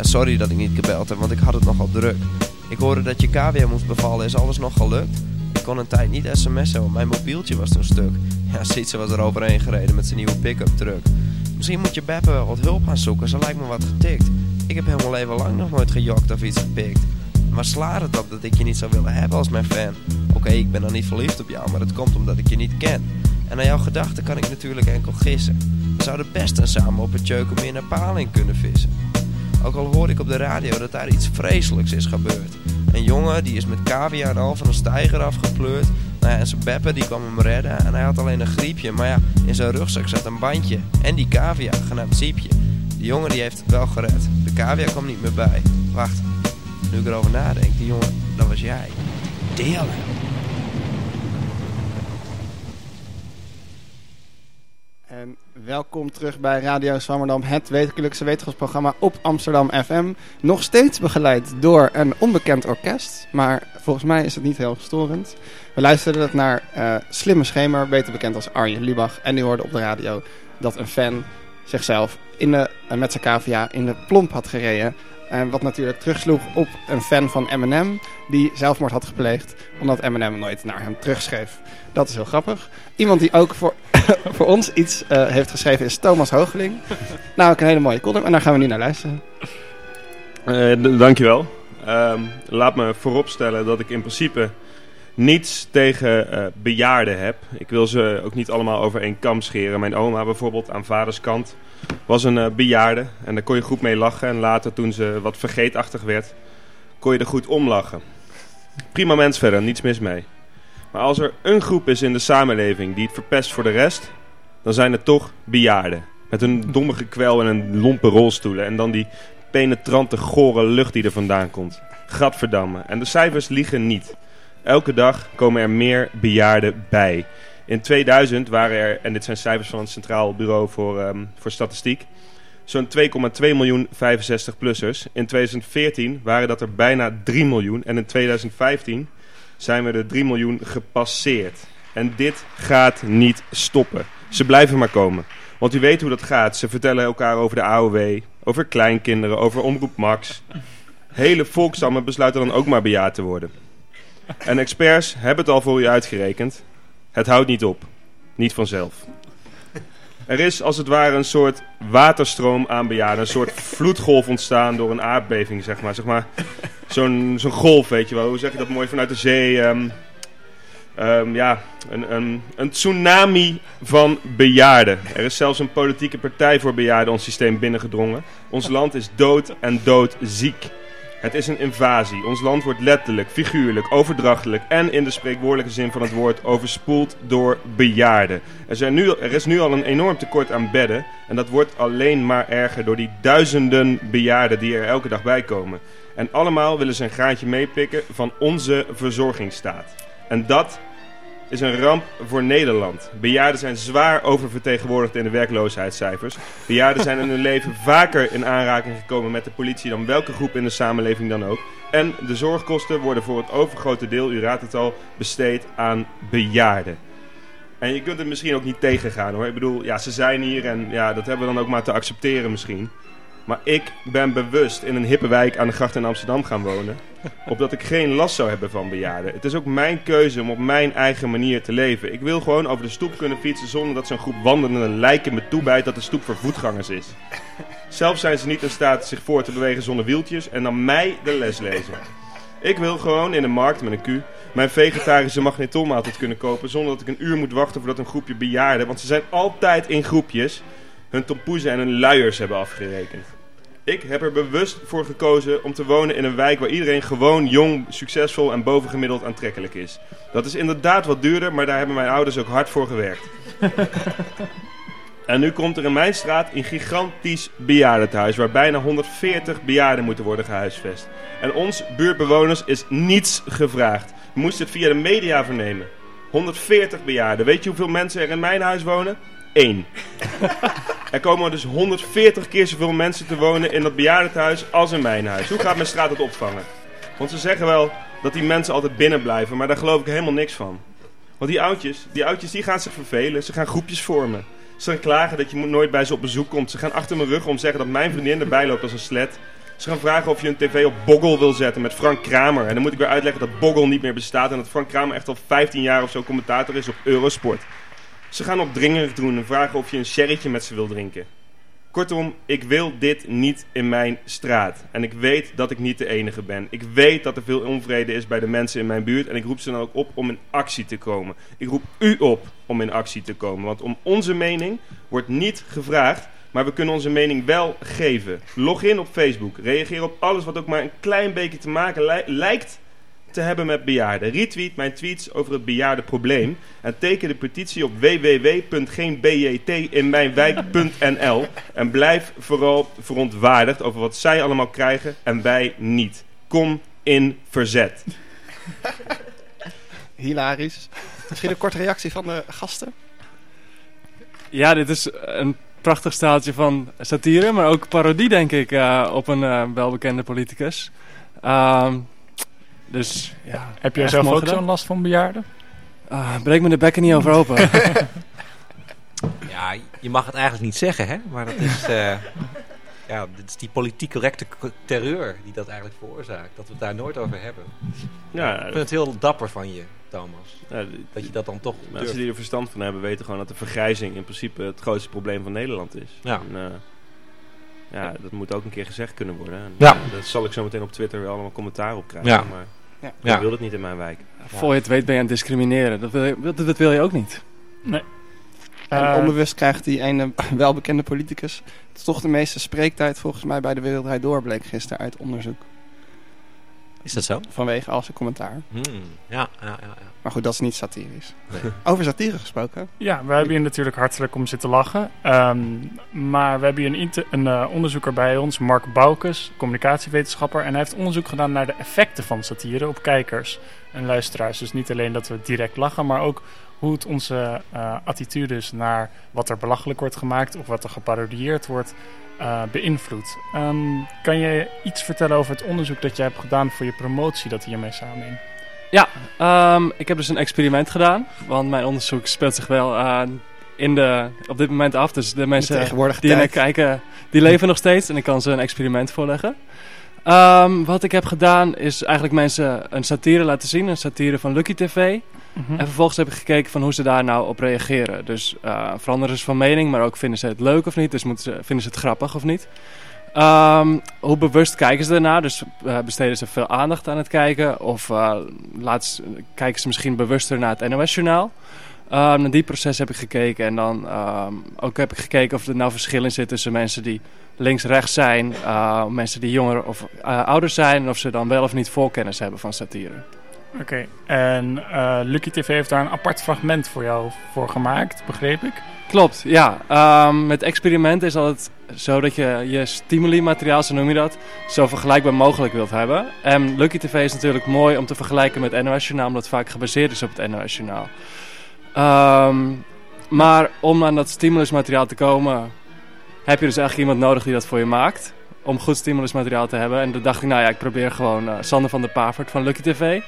Sorry dat ik niet gebeld heb, want ik had het nogal druk. Ik hoorde dat je cavia moest bevallen. Is alles nog gelukt? Ik kon een tijd niet sms'en, want mijn mobieltje was toen stuk. Ja, Sietse was er overheen gereden met zijn nieuwe pick-up truck. Misschien moet je Beppe wel wat hulp gaan zoeken, ze lijkt me wat getikt. Ik heb helemaal leven lang nog nooit gejokt of iets gepikt. Maar slaat het op dat ik je niet zou willen hebben als mijn fan? Oké, ik ben dan niet verliefd op jou, maar dat komt omdat ik je niet ken. En naar jouw gedachten kan ik natuurlijk enkel gissen. We zouden best en samen op het Tjeukenmeer naar Paling kunnen vissen. Ook al hoor ik op de radio dat daar iets vreselijks is gebeurd. Een jongen die is met cavia en al van een steiger afgepleurd. Nou ja, en zijn beppe die kwam hem redden en hij had alleen een griepje. Maar ja, in zijn rugzak zat een bandje. En die cavia, genaamd Siepje. Die jongen die heeft het wel gered. De cavia kwam niet meer bij. Wacht, nu ik erover nadenk, die jongen, dat was jij. Delen. En welkom terug bij Radio Zwammerdam, het wekelijkse wetenschapsprogramma op Amsterdam FM. Nog steeds begeleid door een onbekend orkest, maar volgens mij is het niet heel storend. We luisterden naar eh, Slimme Schemer, beter bekend als Arjen Lubach. En nu hoorde op de radio dat een fan zichzelf in de, eh, met zijn cavia in de plomp had gereden. En wat natuurlijk terugsloeg op een fan van Eminem die zelfmoord had gepleegd omdat Eminem nooit naar hem terugschreef. Dat is heel grappig. Iemand die ook voor, voor ons iets eh, heeft geschreven is Thomas Hoogeling. nou, ook een hele mooie column en daar gaan we nu naar luisteren. D- dankjewel. Ehm laat me vooropstellen dat ik in principe niets tegen eh, bejaarden heb. Ik wil ze ook niet allemaal over één kam scheren. Mijn oma bijvoorbeeld aan vaders kant was een bejaarde. En daar kon je goed mee lachen. En later toen ze wat vergeetachtig werd, kon je er goed om lachen. Prima mens verder, niets mis mee. Maar als er een groep is in de samenleving die het verpest voor de rest, dan zijn het toch bejaarden. Met een domme gekwel en een lompe rolstoelen. En dan die penetrante, gore lucht die er vandaan komt. Gadverdamme. En de cijfers liegen niet. Elke dag komen er meer bejaarden bij. In 2000 waren er, en dit zijn cijfers van het Centraal Bureau voor, ehm, voor Statistiek, zo'n 2,2 miljoen 65-plussers. In 2014 waren dat er bijna 3 miljoen. En in 2015 zijn we de 3 miljoen gepasseerd. En dit gaat niet stoppen. Ze blijven maar komen. Want u weet hoe dat gaat. Ze vertellen elkaar over de AOW, over kleinkinderen, over Omroep Max. Hele volkstammen besluiten dan ook maar bejaard te worden. En experts hebben het al voor u uitgerekend. Het houdt niet op. Niet vanzelf. Er is als het ware een soort waterstroom aan bejaarden. Een soort vloedgolf ontstaan door een aardbeving, zeg maar. Zeg maar Zo'n zo'n golf, weet je wel. Hoe zeg je dat mooi vanuit de zee? ehm, Ehm, ja, een, een, een tsunami van bejaarden. Er is zelfs een politieke partij voor bejaarden ons systeem binnengedrongen. Ons land is dood en doodziek. Het is een invasie. Ons land wordt letterlijk, figuurlijk, overdrachtelijk en in de spreekwoordelijke zin van het woord overspoeld door bejaarden. Er, zijn nu, er is nu al een enorm tekort aan bedden en dat wordt alleen maar erger door die duizenden bejaarden die er elke dag bij komen. En allemaal willen ze een graantje meepikken van onze verzorgingsstaat. En dat is een ramp voor Nederland. Bejaarden zijn zwaar oververtegenwoordigd in de werkloosheidscijfers. Bejaarden zijn in hun leven vaker in aanraking gekomen met de politie dan welke groep in de samenleving dan ook. En de zorgkosten worden voor het overgrote deel, u raadt het al, besteed aan bejaarden. En je kunt het misschien ook niet tegengaan hoor. Ik bedoel, ja, ze zijn hier en ja, dat hebben we dan ook maar te accepteren misschien. Maar ik ben bewust in een hippe wijk aan de gracht in Amsterdam gaan wonen. Opdat ik geen last zou hebben van bejaarden. Het is ook mijn keuze om op mijn eigen manier te leven. Ik wil gewoon over de stoep kunnen fietsen zonder dat zo'n groep wandelende lijken me toebijt dat de stoep voor voetgangers is. Zelf zijn ze niet in staat zich voor te bewegen zonder wieltjes en dan mij de les lezen. Ik wil gewoon in de markt met een Q mijn vegetarische magnetronmaaltijd kunnen kopen zonder dat ik een uur moet wachten voordat een groepje bejaarden, want ze zijn altijd in groepjes, hun tompoezen en hun luiers hebben afgerekend. Ik heb er bewust voor gekozen om te wonen in een wijk waar iedereen gewoon jong, succesvol en bovengemiddeld aantrekkelijk is. Dat is inderdaad wat duurder, maar daar hebben mijn ouders ook hard voor gewerkt. en nu komt er in mijn straat een gigantisch bejaardentehuis waar bijna 140 bejaarden moeten worden gehuisvest. En ons buurtbewoners is niets gevraagd. We moesten het via de media vernemen. 140 bejaarden. Weet je hoeveel mensen er in mijn huis wonen? Eén. Er komen dus 140 keer zoveel mensen te wonen in dat bejaardentehuis als in mijn huis. Hoe gaat mijn straat het opvangen? Want ze zeggen wel dat die mensen altijd binnen blijven, maar daar geloof ik helemaal niks van. Want die oudjes, die oudjes die gaan zich vervelen, ze gaan groepjes vormen. Ze gaan klagen dat je nooit bij ze op bezoek komt. Ze gaan achter mijn rug om zeggen dat mijn vriendin erbij loopt als een slet. Ze gaan vragen of je een tv op Boggle wil zetten met Frank Kramer. En dan moet ik weer uitleggen dat Boggle niet meer bestaat en dat Frank Kramer echt al 15 jaar of zo commentator is op Eurosport. Ze gaan opdringerig doen en vragen of je een sherrytje met ze wil drinken. Kortom, ik wil dit niet in mijn straat. En ik weet dat ik niet de enige ben. Ik weet dat er veel onvrede is bij de mensen in mijn buurt. En ik roep ze dan ook op om in actie te komen. Ik roep u op om in actie te komen. Want om onze mening wordt niet gevraagd. Maar we kunnen onze mening wel geven. Log in op Facebook. Reageer op alles wat ook maar een klein beetje te maken li- lijkt te hebben met bejaarden. Retweet mijn tweets over het bejaardenprobleem. En teken de petitie op www.geenbjtinmijnwijk.nl. En blijf vooral verontwaardigd over wat zij allemaal krijgen en wij niet. Kom in verzet. Hilarisch. Misschien een korte reactie van de gasten? Ja, dit is een prachtig staaltje van satire, maar ook parodie, denk ik, eh, op een eh, welbekende politicus. Ehm, dus ja. Heb jij zelf ook zo'n last van bejaarden? Ah, breek me de bekken niet over open. Ja, je mag het eigenlijk niet zeggen, hè? Maar dat is, eh, ja, dit is die politiek correcte terreur die dat eigenlijk veroorzaakt. Dat we het daar nooit over hebben. Ja, Ik vind het heel dapper van je, Thomas. Ja, Dat je dat dan toch Mensen durft. die er verstand van hebben weten gewoon dat de vergrijzing in principe het grootste probleem van Nederland is. Ja. En, eh, ja, dat moet ook een keer gezegd kunnen worden. En, Ja. eh, daar zal ik zo meteen op Twitter weer allemaal commentaar op krijgen. Ja. Maar Ja. ik wil het niet in mijn wijk. Voor je het weet ben je aan het discrimineren. Dat wil je, dat, dat wil je ook niet. En Eh, onbewust krijgt die ene welbekende politicus toch de meeste spreektijd volgens mij bij de Wereldrijd Door, bleek gisteren uit onderzoek. Is dat zo? Vanwege al zijn commentaar. Hmm, Ja, ja, ja. ja. Maar goed, dat is niet satirisch. Nee. Over satire gesproken. Ja, we hebben hier natuurlijk hartelijk om zitten lachen. Ehm, maar we hebben hier een, een eh, onderzoeker bij ons, Mark Boukes, communicatiewetenschapper. En hij heeft onderzoek gedaan naar de effecten van satire op kijkers en luisteraars. Dus niet alleen dat we direct lachen, maar ook hoe het onze eh attitudes naar wat er belachelijk wordt gemaakt of wat er geparodieerd wordt eh, beïnvloedt. Ehm, kan je iets vertellen over het onderzoek dat jij hebt gedaan voor je promotie dat hiermee samenhing? Ehm, ik heb dus een experiment gedaan. Want mijn onderzoek speelt zich wel in de, op dit moment af. Dus de mensen die naar kijken, die leven nog steeds. En ik kan ze een experiment voorleggen. Ehm, wat ik heb gedaan is eigenlijk mensen een satire laten zien. Een satire van Lucky TV. Mhm. En vervolgens heb ik gekeken van hoe ze daar nou op reageren. Dus eh, veranderen ze van mening, maar ook vinden ze het leuk of niet. Dus moeten ze, vinden ze het grappig of niet. Ehm, hoe bewust kijken ze ernaar? Dus eh, besteden ze veel aandacht aan het kijken? Of laten ze, kijken ze misschien bewuster naar het NOS-journaal? Um, naar die proces heb ik gekeken. En dan um, ook heb ik gekeken of er nou verschil in zit tussen mensen die links-rechts zijn, uh, mensen die jonger of ouder zijn, en of ze dan wel of niet voorkennis hebben van satire. Oké, en Lucky TV heeft daar een apart fragment voor jou voor gemaakt, begreep ik? Klopt, ja. Um, met experimenten is altijd zo dat je je stimuli-materiaal, zo noem je dat, zo vergelijkbaar mogelijk wilt hebben. En Lucky TV is natuurlijk mooi om te vergelijken met NOS Journaal, omdat het vaak gebaseerd is op het NOS Journaal. Um, maar om aan dat stimulusmateriaal te komen, heb je dus eigenlijk iemand nodig die dat voor je maakt. Om goed stimulusmateriaal te hebben. En toen dacht ik, nou ja, ik probeer gewoon uh, Sander van der Pavert van Lucky TV.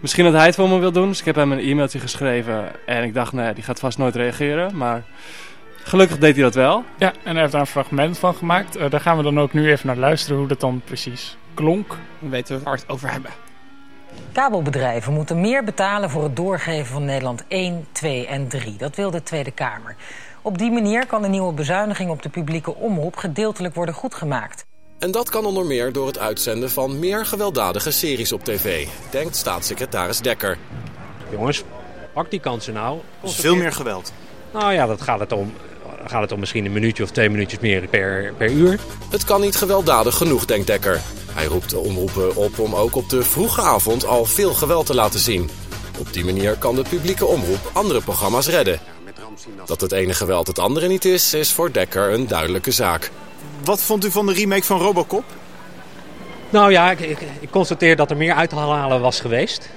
Misschien dat hij het voor me wil doen. Dus ik heb hem een e-mailtje geschreven. En ik dacht, nou ja, die gaat vast nooit reageren. Maar gelukkig deed hij dat wel. Ja, en hij heeft daar een fragment van gemaakt. Uh, daar gaan we dan ook nu even naar luisteren hoe dat dan precies klonk. Dan weten we waar we het over hebben. Kabelbedrijven moeten meer betalen voor het doorgeven van Nederland 1, 2 en 3. Dat wil de Tweede Kamer. Op die manier kan de nieuwe bezuiniging op de publieke omroep gedeeltelijk worden goedgemaakt. En dat kan onder meer door het uitzenden van meer gewelddadige series op tv, denkt staatssecretaris Dekker. Jongens, pak die kansen nou. Dus veel meer geweld. Nou ja, dat gaat het om. Gaat het om misschien een minuutje of twee minuutjes meer per, per uur? Het kan niet gewelddadig genoeg, denkt Dekker. Hij roept de omroepen op om ook op de vroege avond al veel geweld te laten zien. Op die manier kan de publieke omroep andere programma's redden. Dat het ene geweld het andere niet is, is voor Dekker een duidelijke zaak. Wat vond u van de remake van Robocop? Nou ja, ik, ik, ik constateer dat er meer uit te halen was geweest.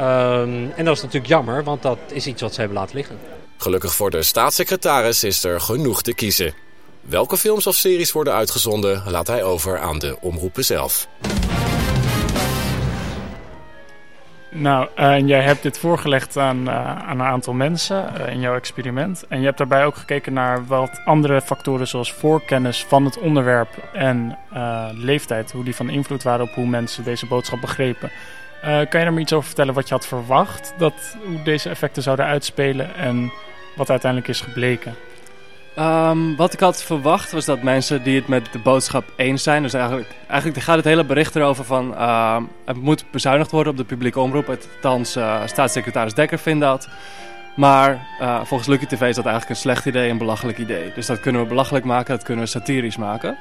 Um, en dat is natuurlijk jammer, want dat is iets wat ze hebben laten liggen. Gelukkig voor de staatssecretaris is er genoeg te kiezen. Welke films of series worden uitgezonden, laat hij over aan de omroepen zelf. Nou, uh, jij hebt dit voorgelegd aan, uh, aan een aantal mensen uh, in jouw experiment. En je hebt daarbij ook gekeken naar wat andere factoren zoals voorkennis van het onderwerp en leeftijd. Hoe die van invloed waren op hoe mensen deze boodschap begrepen. kan je er me iets over vertellen wat je had verwacht? Dat, hoe deze effecten zouden uitspelen en wat uiteindelijk is gebleken? Um, wat ik had verwacht was dat mensen die het met de boodschap eens zijn, dus eigenlijk, eigenlijk gaat het hele bericht erover van uh, het moet bezuinigd worden op de publieke omroep. Althans, uh, staatssecretaris Dekker vindt dat. Maar uh, volgens Lucky TV is dat eigenlijk een slecht idee, een belachelijk idee. Dus dat kunnen we belachelijk maken, dat kunnen we satirisch maken.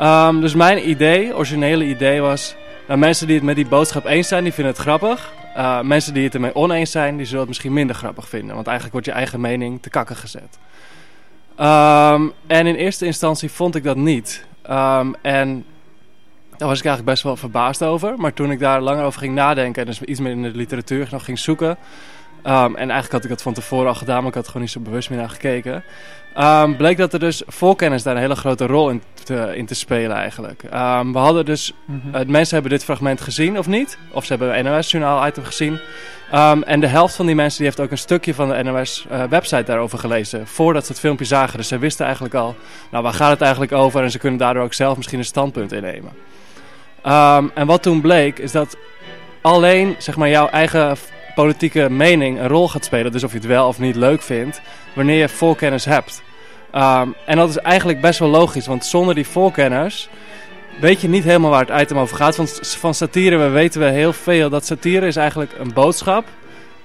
Um, dus mijn idee, originele idee was, nou, mensen die het met die boodschap eens zijn, die vinden het grappig. Uh, mensen die het ermee oneens zijn, die zullen het misschien minder grappig vinden. Want eigenlijk wordt je eigen mening te kakken gezet. Um, en in eerste instantie vond ik dat niet. Um, en daar was ik eigenlijk best wel verbaasd over. Maar toen ik daar langer over ging nadenken en dus iets meer in de literatuur nog ging zoeken. Um, en eigenlijk had ik dat van tevoren al gedaan, maar ik had er gewoon niet zo bewust meer naar gekeken. Um, bleek dat er dus voorkennis daar een hele grote rol in te, in te spelen eigenlijk. Um, we hadden dus, mm -hmm. uh, mensen hebben dit fragment gezien of niet. Of ze hebben een NOS-journaal item gezien. Um, en de helft van die mensen die heeft ook een stukje van de NOS-website uh, daarover gelezen. Voordat ze het filmpje zagen. Dus ze wisten eigenlijk al, nou waar gaat het eigenlijk over? En ze kunnen daardoor ook zelf misschien een standpunt innemen. Um, en wat toen bleek, is dat alleen zeg maar, jouw eigen politieke mening een rol gaat spelen. Dus of je het wel of niet leuk vindt, wanneer je voorkennis hebt. Um, en dat is eigenlijk best wel logisch, want zonder die voorkennis weet je niet helemaal waar het item over gaat. Want van satire we weten we heel veel dat satire is eigenlijk een boodschap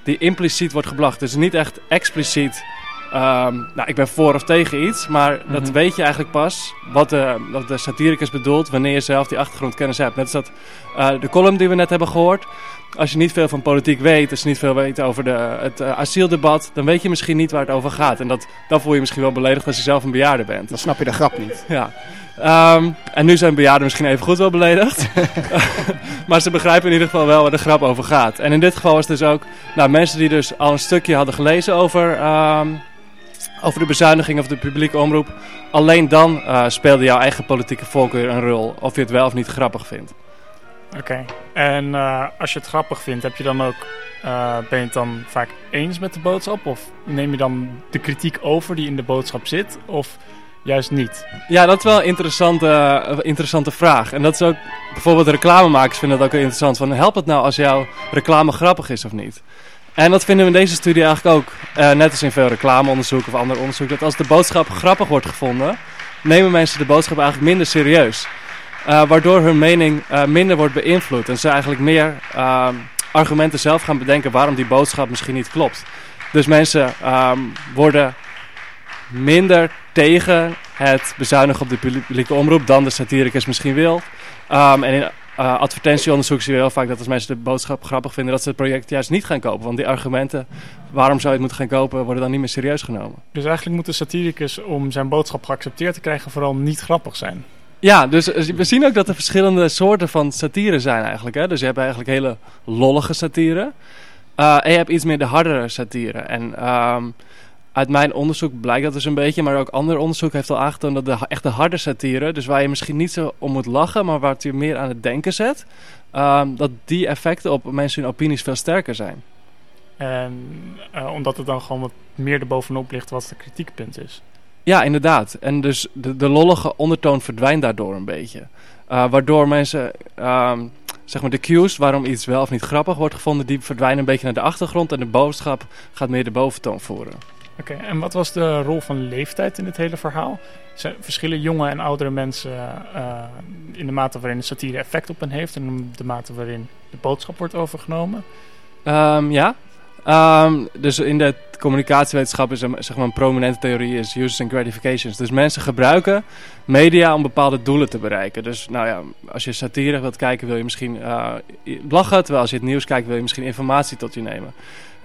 die impliciet wordt gebracht. Dus niet echt expliciet, um, nou ik ben voor of tegen iets, maar mm -hmm. dat weet je eigenlijk pas wat de, wat de satiricus bedoelt wanneer je zelf die achtergrondkennis hebt. Net als dat uh, de column die we net hebben gehoord. Als je niet veel van politiek weet, als je niet veel weet over de, het uh, asieldebat, dan weet je misschien niet waar het over gaat. En dat, dan voel je misschien wel beledigd als je zelf een bejaarde bent. Dan snap je de grap niet. Ja. Um, en nu zijn bejaarden misschien even goed wel beledigd. maar ze begrijpen in ieder geval wel waar de grap over gaat. En in dit geval was het dus ook nou, mensen die dus al een stukje hadden gelezen over, um, over de bezuiniging of de publieke omroep. Alleen dan uh, speelde jouw eigen politieke voorkeur een rol. Of je het wel of niet grappig vindt. Oké, en uh, als je het grappig vindt, heb je dan ook, uh, ben je het dan vaak eens met de boodschap? Of neem je dan de kritiek over die in de boodschap zit? Of juist niet? Ja, dat is wel een interessante, uh, interessante vraag. En dat is ook, bijvoorbeeld reclamemakers vinden dat ook heel interessant. Van, helpt het nou als jouw reclame grappig is of niet? En dat vinden we in deze studie eigenlijk ook, net als in veel reclameonderzoek of ander onderzoek, dat als de boodschap grappig wordt gevonden, nemen mensen de boodschap eigenlijk minder serieus. Uh, waardoor hun mening uh, minder wordt beïnvloed. En ze eigenlijk meer uh, argumenten zelf gaan bedenken waarom die boodschap misschien niet klopt. Dus mensen um, worden minder tegen het bezuinigen op de publieke omroep dan de satiricus misschien wil. Um, en in uh, advertentieonderzoek zie je heel vaak dat als mensen de boodschap grappig vinden, dat ze het project juist niet gaan kopen. Want die argumenten, waarom zou je het moeten gaan kopen, worden dan niet meer serieus genomen. Dus eigenlijk moet de satiricus om zijn boodschap geaccepteerd te krijgen vooral niet grappig zijn. Ja, dus we zien ook dat er verschillende soorten van satire zijn eigenlijk. Hè? Dus je hebt eigenlijk hele lollige satire. Uh, en je hebt iets meer de hardere satire. En um, uit mijn onderzoek blijkt dat dus een beetje, maar ook ander onderzoek heeft al aangetoond dat de echte harde satire, dus waar je misschien niet zo om moet lachen, maar waar je meer aan het denken zet, um, dat die effecten op mensen hun opinies veel sterker zijn. En uh, omdat het dan gewoon wat meer erbovenop ligt wat het kritiekpunt is. Ja, inderdaad. En dus de, de lollige ondertoon verdwijnt daardoor een beetje. Uh, waardoor mensen, um, zeg maar de cues waarom iets wel of niet grappig wordt gevonden, die verdwijnen een beetje naar de achtergrond en de boodschap gaat meer de boventoon voeren. Oké, okay, en wat was de rol van leeftijd in dit hele verhaal? Zijn verschillen jonge en oudere mensen uh, in de mate waarin de satire effect op hen heeft en de mate waarin de boodschap wordt overgenomen? Um, ja, um, dus in de communicatiewetenschap is een, zeg maar een prominente theorie is uses and gratifications. Dus mensen gebruiken media om bepaalde doelen te bereiken. Dus nou ja, als je satire wilt kijken wil je misschien uh, lachen, terwijl als je het nieuws kijkt wil je misschien informatie tot je nemen.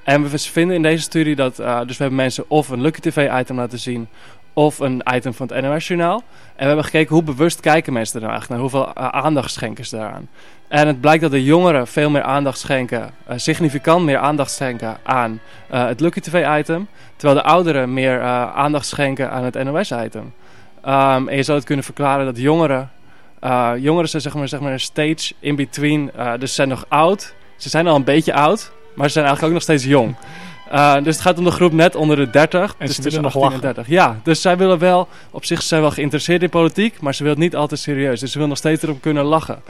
En we vinden in deze studie dat, uh, dus we hebben mensen of een Lucky TV item laten zien, of een item van het NOS Journaal. En we hebben gekeken hoe bewust kijken mensen er eigenlijk naar, hoeveel uh, aandacht schenken ze daaraan. En het blijkt dat de jongeren veel meer aandacht schenken, uh, significant meer aandacht schenken aan uh, het Lucky TV item, terwijl de ouderen meer aandacht schenken aan het NOS item. Um, en je zou het kunnen verklaren dat jongeren, jongeren zijn zeg maar, zeg maar een stage in between, dus ze zijn nog oud, ze zijn al een beetje oud, maar ze zijn eigenlijk ook nog steeds jong. Uh, dus het gaat om de groep net onder de 30. En dus ze willen nog 18 en 30. Ja, dus zij willen wel, op zich zijn wel geïnteresseerd in politiek, maar ze willen het niet altijd serieus. Dus ze willen nog steeds erop kunnen lachen.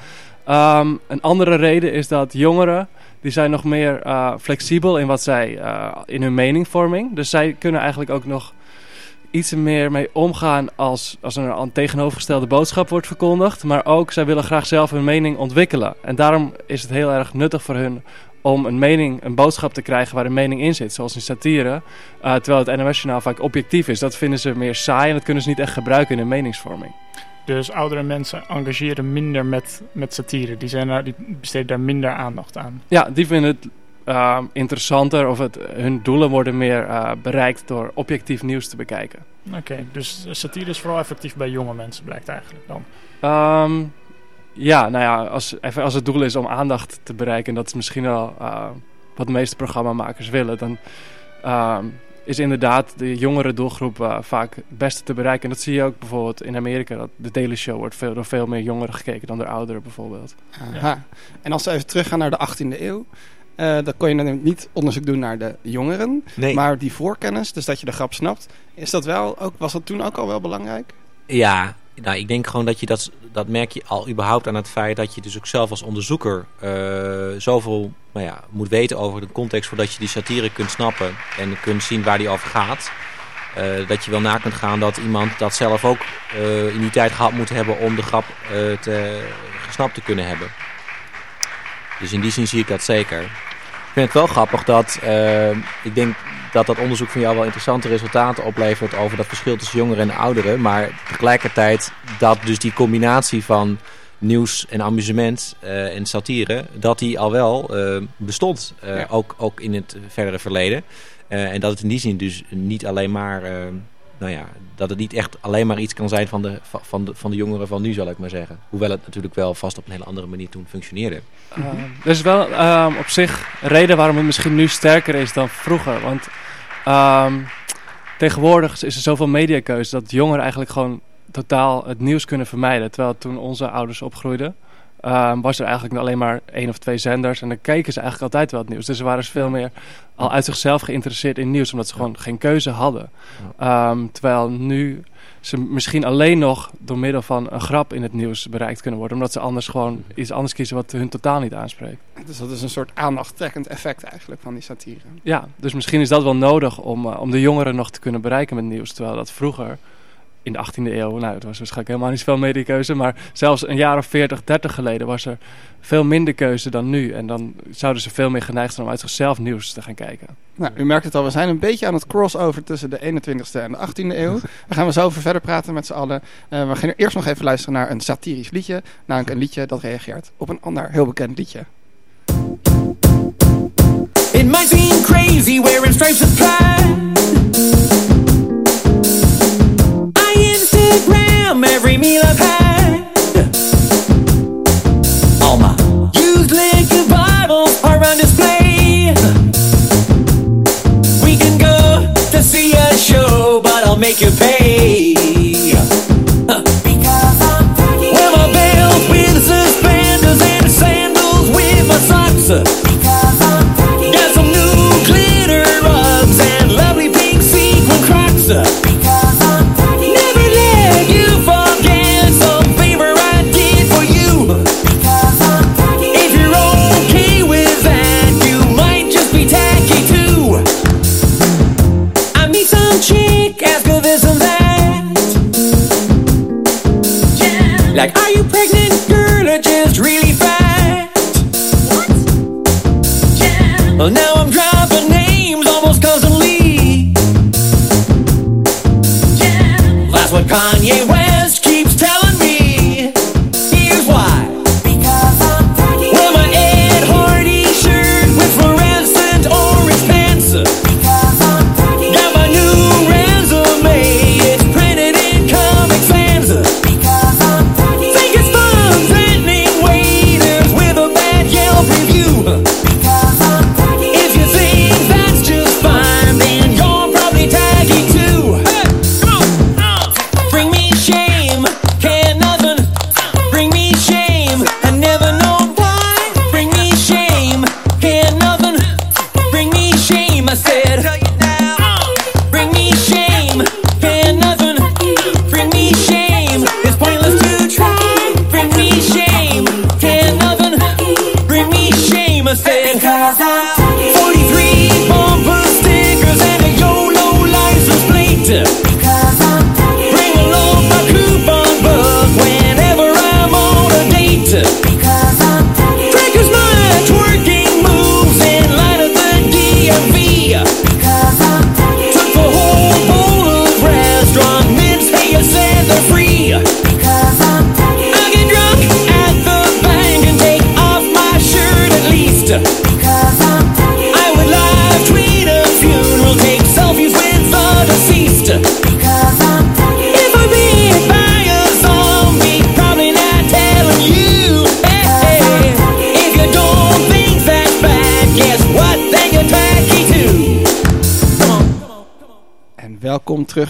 Um, een andere reden is dat jongeren, die zijn nog meer uh, flexibel in wat zij, uh, in hun meningvorming. Dus zij kunnen eigenlijk ook nog iets meer mee omgaan als, als er een tegenovergestelde boodschap wordt verkondigd. Maar ook, zij willen graag zelf hun mening ontwikkelen. En daarom is het heel erg nuttig voor hun om een mening, een boodschap te krijgen waar een mening in zit. Zoals in satire. Uh, terwijl het NOS-journaal vaak objectief is. Dat vinden ze meer saai en dat kunnen ze niet echt gebruiken in hun meningsvorming. Dus oudere mensen engageren minder met, met satire. Die, zijn daar, die besteden daar minder aandacht aan. Ja, die vinden het uh, interessanter of het, hun doelen worden meer uh, bereikt door objectief nieuws te bekijken. Oké, okay, dus satire is vooral effectief bij jonge mensen blijkt eigenlijk dan? Um, ja, nou ja, als, even als het doel is om aandacht te bereiken, dat is misschien wel uh, wat de meeste programmamakers willen, dan uh, is inderdaad de jongere doelgroep uh, vaak het beste te bereiken. En dat zie je ook bijvoorbeeld in Amerika, dat de Daily Show wordt veel, door veel meer jongeren gekeken dan door ouderen bijvoorbeeld. Aha. En als we even teruggaan naar de 18e eeuw, uh, dan kon je natuurlijk niet onderzoek doen naar de jongeren, nee. maar die voorkennis, dus dat je de grap snapt, is dat wel ook, was dat toen ook al wel belangrijk? Ja, nou, ik denk gewoon dat je dat, dat merk je al überhaupt aan het feit dat je dus ook zelf als onderzoeker uh, zoveel nou ja, moet weten over de context voordat je die satire kunt snappen en kunt zien waar die over gaat. Uh, dat je wel na kunt gaan dat iemand dat zelf ook uh, in die tijd gehad moet hebben om de grap te, gesnapt te kunnen hebben. Dus in die zin zie ik dat zeker. Ik vind het wel grappig dat ik denk dat dat onderzoek van jou wel interessante resultaten oplevert over dat verschil tussen jongeren en ouderen. Maar tegelijkertijd dat dus die combinatie van nieuws en amusement uh, en satire, dat die al wel uh, bestond. Uh, ja. ook, ook in het verdere verleden. en dat het in die zin dus niet alleen maar, nou ja, dat het niet echt alleen maar iets kan zijn van de, van, de, van de jongeren van nu, zal ik maar zeggen. Hoewel het natuurlijk wel vast op een hele andere manier toen functioneerde. Uh, er is wel uh, op zich reden waarom het misschien nu sterker is dan vroeger. Want um, tegenwoordig is er zoveel mediakeuze dat jongeren eigenlijk gewoon totaal het nieuws kunnen vermijden. Terwijl toen onze ouders opgroeiden, um, was er eigenlijk alleen maar één of twee zenders. En dan keken ze eigenlijk altijd wel het nieuws. Dus ze waren veel meer al uit zichzelf geïnteresseerd in nieuws, omdat ze gewoon geen keuze hadden. Um, terwijl nu ze misschien alleen nog door middel van een grap in het nieuws bereikt kunnen worden. Omdat ze anders gewoon iets anders kiezen wat hun totaal niet aanspreekt. Dus dat is een soort aandachttrekkend effect eigenlijk van die satire. Ja, dus misschien is dat wel nodig om, uh, om de jongeren nog te kunnen bereiken met nieuws. Terwijl dat vroeger in de 18e eeuw, nou, dat was waarschijnlijk helemaal niet zoveel mediakeuze, maar zelfs een jaar of 40, 30 geleden was er veel minder keuze dan nu. En dan zouden ze veel meer geneigd zijn om uit zichzelf nieuws te gaan kijken. Nou, u merkt het al, we zijn een beetje aan het crossover tussen de 21ste en de 18e eeuw. We gaan we zo over verder praten met z'n allen. Eh, we gaan eerst nog even luisteren naar een satirisch liedje. Namelijk een liedje dat reageert op een ander heel bekend liedje. It might seem crazy wearing stripes of pride. Instagram every meal I've had. All my used liquor bottles are on display. We can go to see a show, but I'll make you pay.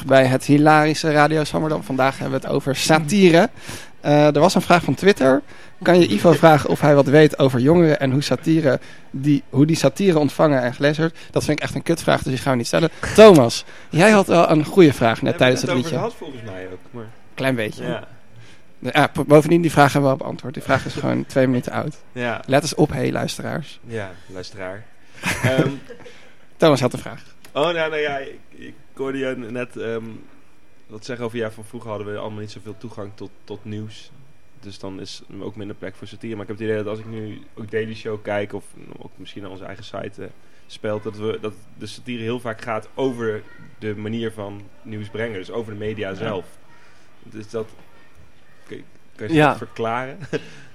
Bij het hilarische Radio Swammerdam. Vandaag hebben we het over satire. Eh, er was een vraag van Twitter. Kan je Ivo vragen of hij wat weet over jongeren en hoe, satire die, hoe die satire ontvangen en gelezen wordt? Dat vind ik echt een kutvraag, dus die gaan we niet stellen. Thomas, jij had wel een goede vraag net tijdens het liedje. had volgens mij ook. Maar... Klein beetje. Ja. Ja, bovendien, die vraag hebben we al beantwoord. Die vraag is gewoon twee minuten oud. Ja. Let eens op, hé hey, luisteraars. Ja, luisteraar. Ehm, Thomas had een vraag. Oh, nou, nou ja, ik, ik hoorde je net ehm, wat zeggen over ja, van vroeger hadden we allemaal niet zoveel toegang tot, tot nieuws. Dus dan is er ook minder plek voor satire. Maar ik heb het idee dat als ik nu ook Daily Show kijk, of ook misschien naar onze eigen site eh, speelt, dat, we, dat de satire heel vaak gaat over de manier van nieuws brengen. Dus over de media zelf. Dus dat. Kun je, kun je Ja. dat verklaren?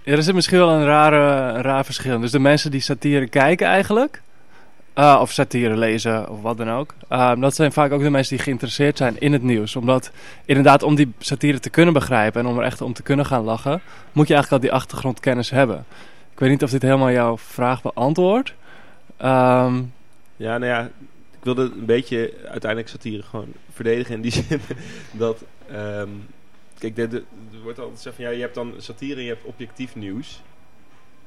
Ja, er zit misschien wel een, rare, een raar verschil. Dus de mensen die satire kijken eigenlijk, eh, of satire lezen of wat dan ook, eh, dat zijn vaak ook de mensen die geïnteresseerd zijn in het nieuws. Omdat inderdaad, om die satire te kunnen begrijpen en om er echt om te kunnen gaan lachen, moet je eigenlijk al die achtergrondkennis hebben. Ik weet niet of dit helemaal jouw vraag beantwoordt. Ehm, Ja, nou ja, ik wilde een beetje uiteindelijk satire gewoon verdedigen in die zin dat, ehm, kijk, er wordt altijd gezegd van ja, je hebt dan satire en je hebt objectief nieuws.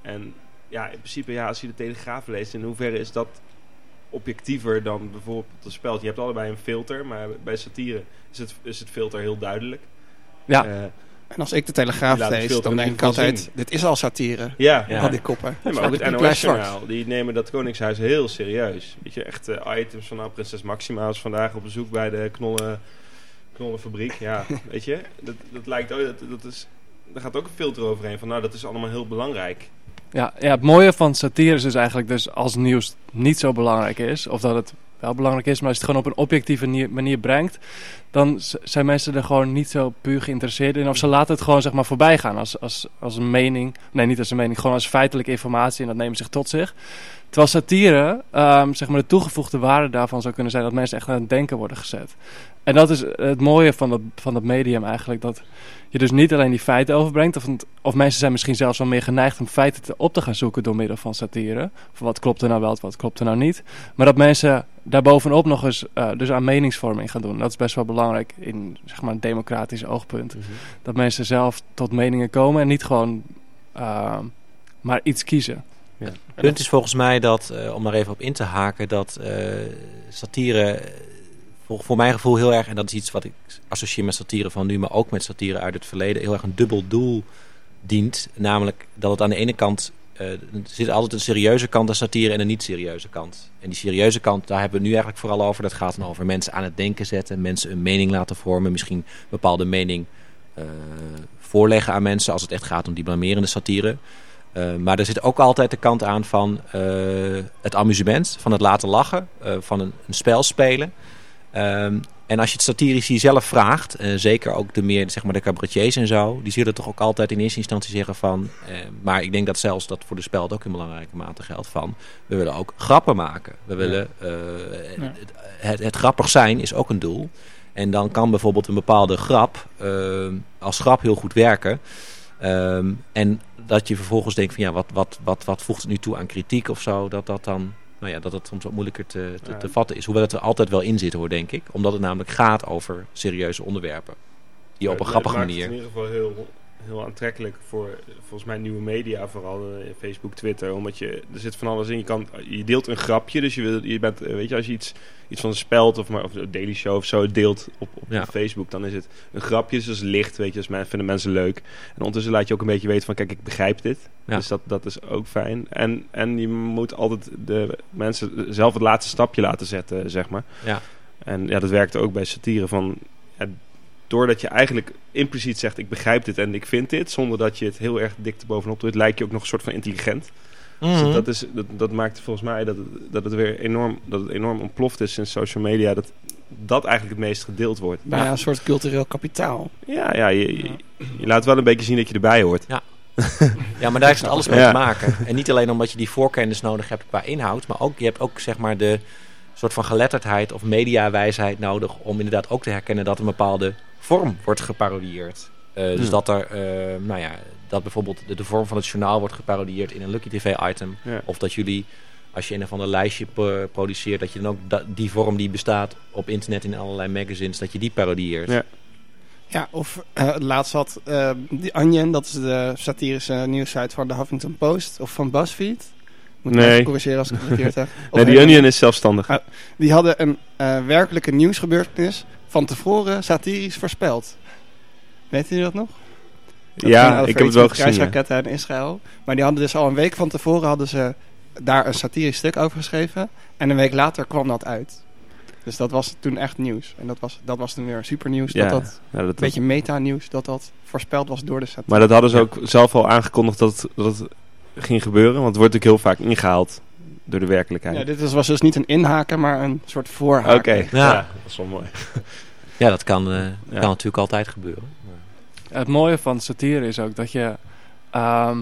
En ja, in principe, ja, als je de Telegraaf leest, in hoeverre is dat objectiever dan bijvoorbeeld een speld? Je hebt allebei een filter, maar bij satire is het, is het filter heel duidelijk. Ja. Eh, En als ik de Telegraaf lees, dan denk ik altijd, zien. dit is al satire. Ja, Al die koppen. Ja, maar ook het. NOS-journaal, die nemen dat Koningshuis heel serieus. Weet je, echt items van nou, prinses Maxima is vandaag op bezoek bij de knollen knollenfabriek, ja, weet je, dat, dat lijkt ook, dat, dat is, daar gaat ook een filter overheen van, nou, dat is allemaal heel belangrijk. Ja, ja, het mooie van satire is dus eigenlijk dus als nieuws niet zo belangrijk is, of dat het wel belangrijk is, maar als je het gewoon op een objectieve manier, brengt, dan zijn mensen er gewoon niet zo puur geïnteresseerd in. Of ze laten het gewoon zeg maar voorbij gaan als, als, als een mening. Nee, niet als een mening, gewoon als feitelijke informatie en dat nemen ze zich tot zich. Terwijl satire, ehm, zeg maar de toegevoegde waarde daarvan zou kunnen zijn dat mensen echt aan het denken worden gezet. En dat is het mooie van dat, van dat medium eigenlijk, dat je dus niet alleen die feiten overbrengt, of, of mensen zijn misschien zelfs wel meer geneigd om feiten te, op te gaan zoeken door middel van satire. Van wat klopt er nou wel, wat klopt er nou niet. Maar dat mensen daarbovenop nog eens eh, dus aan meningsvorming gaan doen. Dat is best wel belangrijk in zeg maar, een democratisch oogpunt. Dat mensen zelf tot meningen komen en niet gewoon eh, maar iets kiezen. Het punt is volgens mij dat, eh, om daar even op in te haken, dat eh, satire voor, voor mijn gevoel heel erg, en dat is iets wat ik associeer met satire van nu, maar ook met satire uit het verleden, heel erg een dubbel doel dient. Namelijk dat het aan de ene kant, eh, er zit altijd een serieuze kant aan satire en een niet serieuze kant. En die serieuze kant, daar hebben we nu eigenlijk vooral over. Dat gaat dan over mensen aan het denken zetten, mensen een mening laten vormen, misschien een bepaalde mening eh, voorleggen aan mensen als het echt gaat om die blamerende satire. Uh, maar er zit ook altijd de kant aan van het amusement, van het laten lachen, van een, een, spel spelen. Um, en als je het satirici zelf vraagt, zeker ook de meer zeg maar de cabaretiers en zo, die zullen toch ook altijd in eerste instantie zeggen van, maar ik denk dat zelfs dat voor de speld ook in belangrijke mate geldt van, we willen ook grappen maken. We willen. Ja. Het, het, het, grappig zijn is ook een doel. En dan kan bijvoorbeeld een bepaalde grap als grap heel goed werken. Um, en dat je vervolgens denkt van ja, wat, wat, wat, wat voegt het nu toe aan kritiek of zo, dat dat dan, nou ja, dat het soms wat moeilijker te, te, te vatten is. Hoewel het er altijd wel in zit hoor, denk ik. Omdat het namelijk gaat over serieuze onderwerpen. Die op een grappige manier. Het in ieder geval heel, heel aantrekkelijk voor volgens mij nieuwe media, vooral eh, Facebook, Twitter. Omdat je, er zit van alles in. Je, kan, je deelt een grapje, dus je, wil, je bent, eh, weet je, als je iets, iets van een speld of, maar, of Daily Show of zo deelt op, op Ja. Facebook, dan is het een grapje, dus dat is licht, weet je, dus men, vinden mensen leuk. En ondertussen laat je ook een beetje weten van, kijk, ik begrijp dit. Ja. Dus dat, dat is ook fijn. En, en je moet altijd de mensen zelf het laatste stapje laten zetten, zeg maar. Ja. En ja, dat werkte ook bij satire van... Ja, doordat je eigenlijk impliciet zegt, ik begrijp dit en ik vind dit... zonder dat je het heel erg dik erbovenop doet... lijkt je ook nog een soort van intelligent. Mhm. Dus dat, is, dat, dat maakt volgens mij dat het, dat het weer enorm, dat het enorm ontploft is in social media... dat dat eigenlijk het meest gedeeld wordt. Bijna een soort cultureel kapitaal. Ja, ja je, je, je laat wel een beetje zien dat je erbij hoort. Ja. Ja, maar daar heeft het alles mee Ja. te maken. En niet alleen omdat je die voorkennis nodig hebt qua inhoud, maar ook je hebt ook zeg maar de soort van geletterdheid of mediawijsheid nodig om inderdaad ook te herkennen dat een bepaalde vorm wordt geparodieerd. Eh, dus Ja. dat er, eh, nou ja, dat bijvoorbeeld de, de vorm van het journaal wordt geparodieerd in een Lucky TV item. Ja. Of dat jullie, als je een of ander lijstje pro- produceert, dat je dan ook da- die vorm die bestaat op internet in allerlei magazines, dat je die parodieert. Ja. Ja, of uh, laatst had uh, die Onion, dat is de satirische nieuwssite van de Huffington Post of van BuzzFeed. Moet Nee. even corrigeren als ik het verkeerd heb. Nee, die Onion is zelfstandig. Oh, die hadden een uh, werkelijke nieuwsgebeurtenis van tevoren satirisch voorspeld. Weet jullie dat nog? Dat Ja, ik heb het wel gezien, ja. Kruisraketten in Israël. Maar die hadden dus al een week van tevoren hadden ze daar een satirisch stuk over geschreven. En een week later kwam dat uit. Dus dat was toen echt nieuws. En dat was, dat was toen weer super nieuws. Ja, dat dat, ja, dat- een beetje meta-nieuws, dat dat voorspeld was door de satire. Maar dat hadden ze ook zelf al aangekondigd dat, dat het ging gebeuren. Want het wordt natuurlijk heel vaak ingehaald door de werkelijkheid. Ja, dit was dus niet een inhaken, maar een soort voorhaken. Oké, ja. dat is wel mooi. Ja, dat kan, eh, Ja. kan natuurlijk altijd gebeuren. Het mooie van satire is ook dat je... ehm,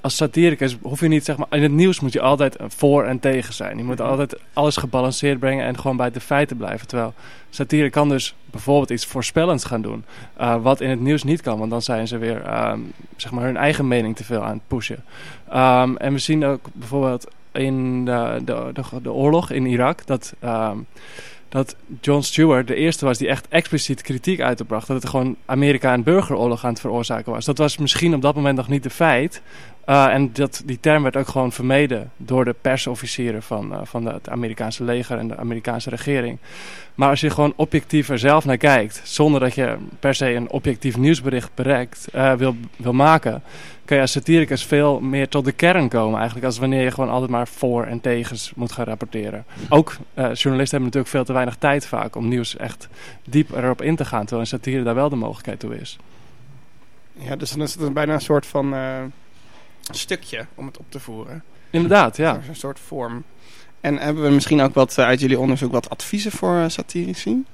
als satiricus hoef je niet, zeg maar... In het nieuws moet je altijd voor en tegen zijn. Je moet altijd alles gebalanceerd brengen en gewoon bij de feiten blijven. Terwijl satire kan dus bijvoorbeeld iets voorspellends gaan doen. eh, wat in het nieuws niet kan, want dan zijn ze weer... ehm, zeg maar hun eigen mening te veel aan het pushen. Ehm, en we zien ook bijvoorbeeld in de, de, de, oorlog in Irak... dat... ehm, dat John Stewart de eerste was die echt expliciet kritiek uitbracht. Dat het gewoon Amerika een burgeroorlog aan het veroorzaken was. Dat was misschien op dat moment nog niet de feit. Uh, en dat, die term werd ook gewoon vermeden door de persofficieren van, uh, van het Amerikaanse leger en de Amerikaanse regering. Maar als je gewoon objectiever zelf naar kijkt, zonder dat je per se een objectief nieuwsbericht bereikt, uh, wil, wil maken, kan je als satiricus veel meer tot de kern komen eigenlijk, als wanneer je gewoon altijd maar voor en tegens moet gaan rapporteren. Ook journalisten hebben natuurlijk veel te weinig tijd vaak om nieuws echt diep erop in te gaan, terwijl een satire daar wel de mogelijkheid toe is. Ja, dus dan is het bijna een soort van stukje om het op te voeren. Inderdaad, ja. Een soort vorm. En hebben we misschien ook wat uit jullie onderzoek wat adviezen voor satirici?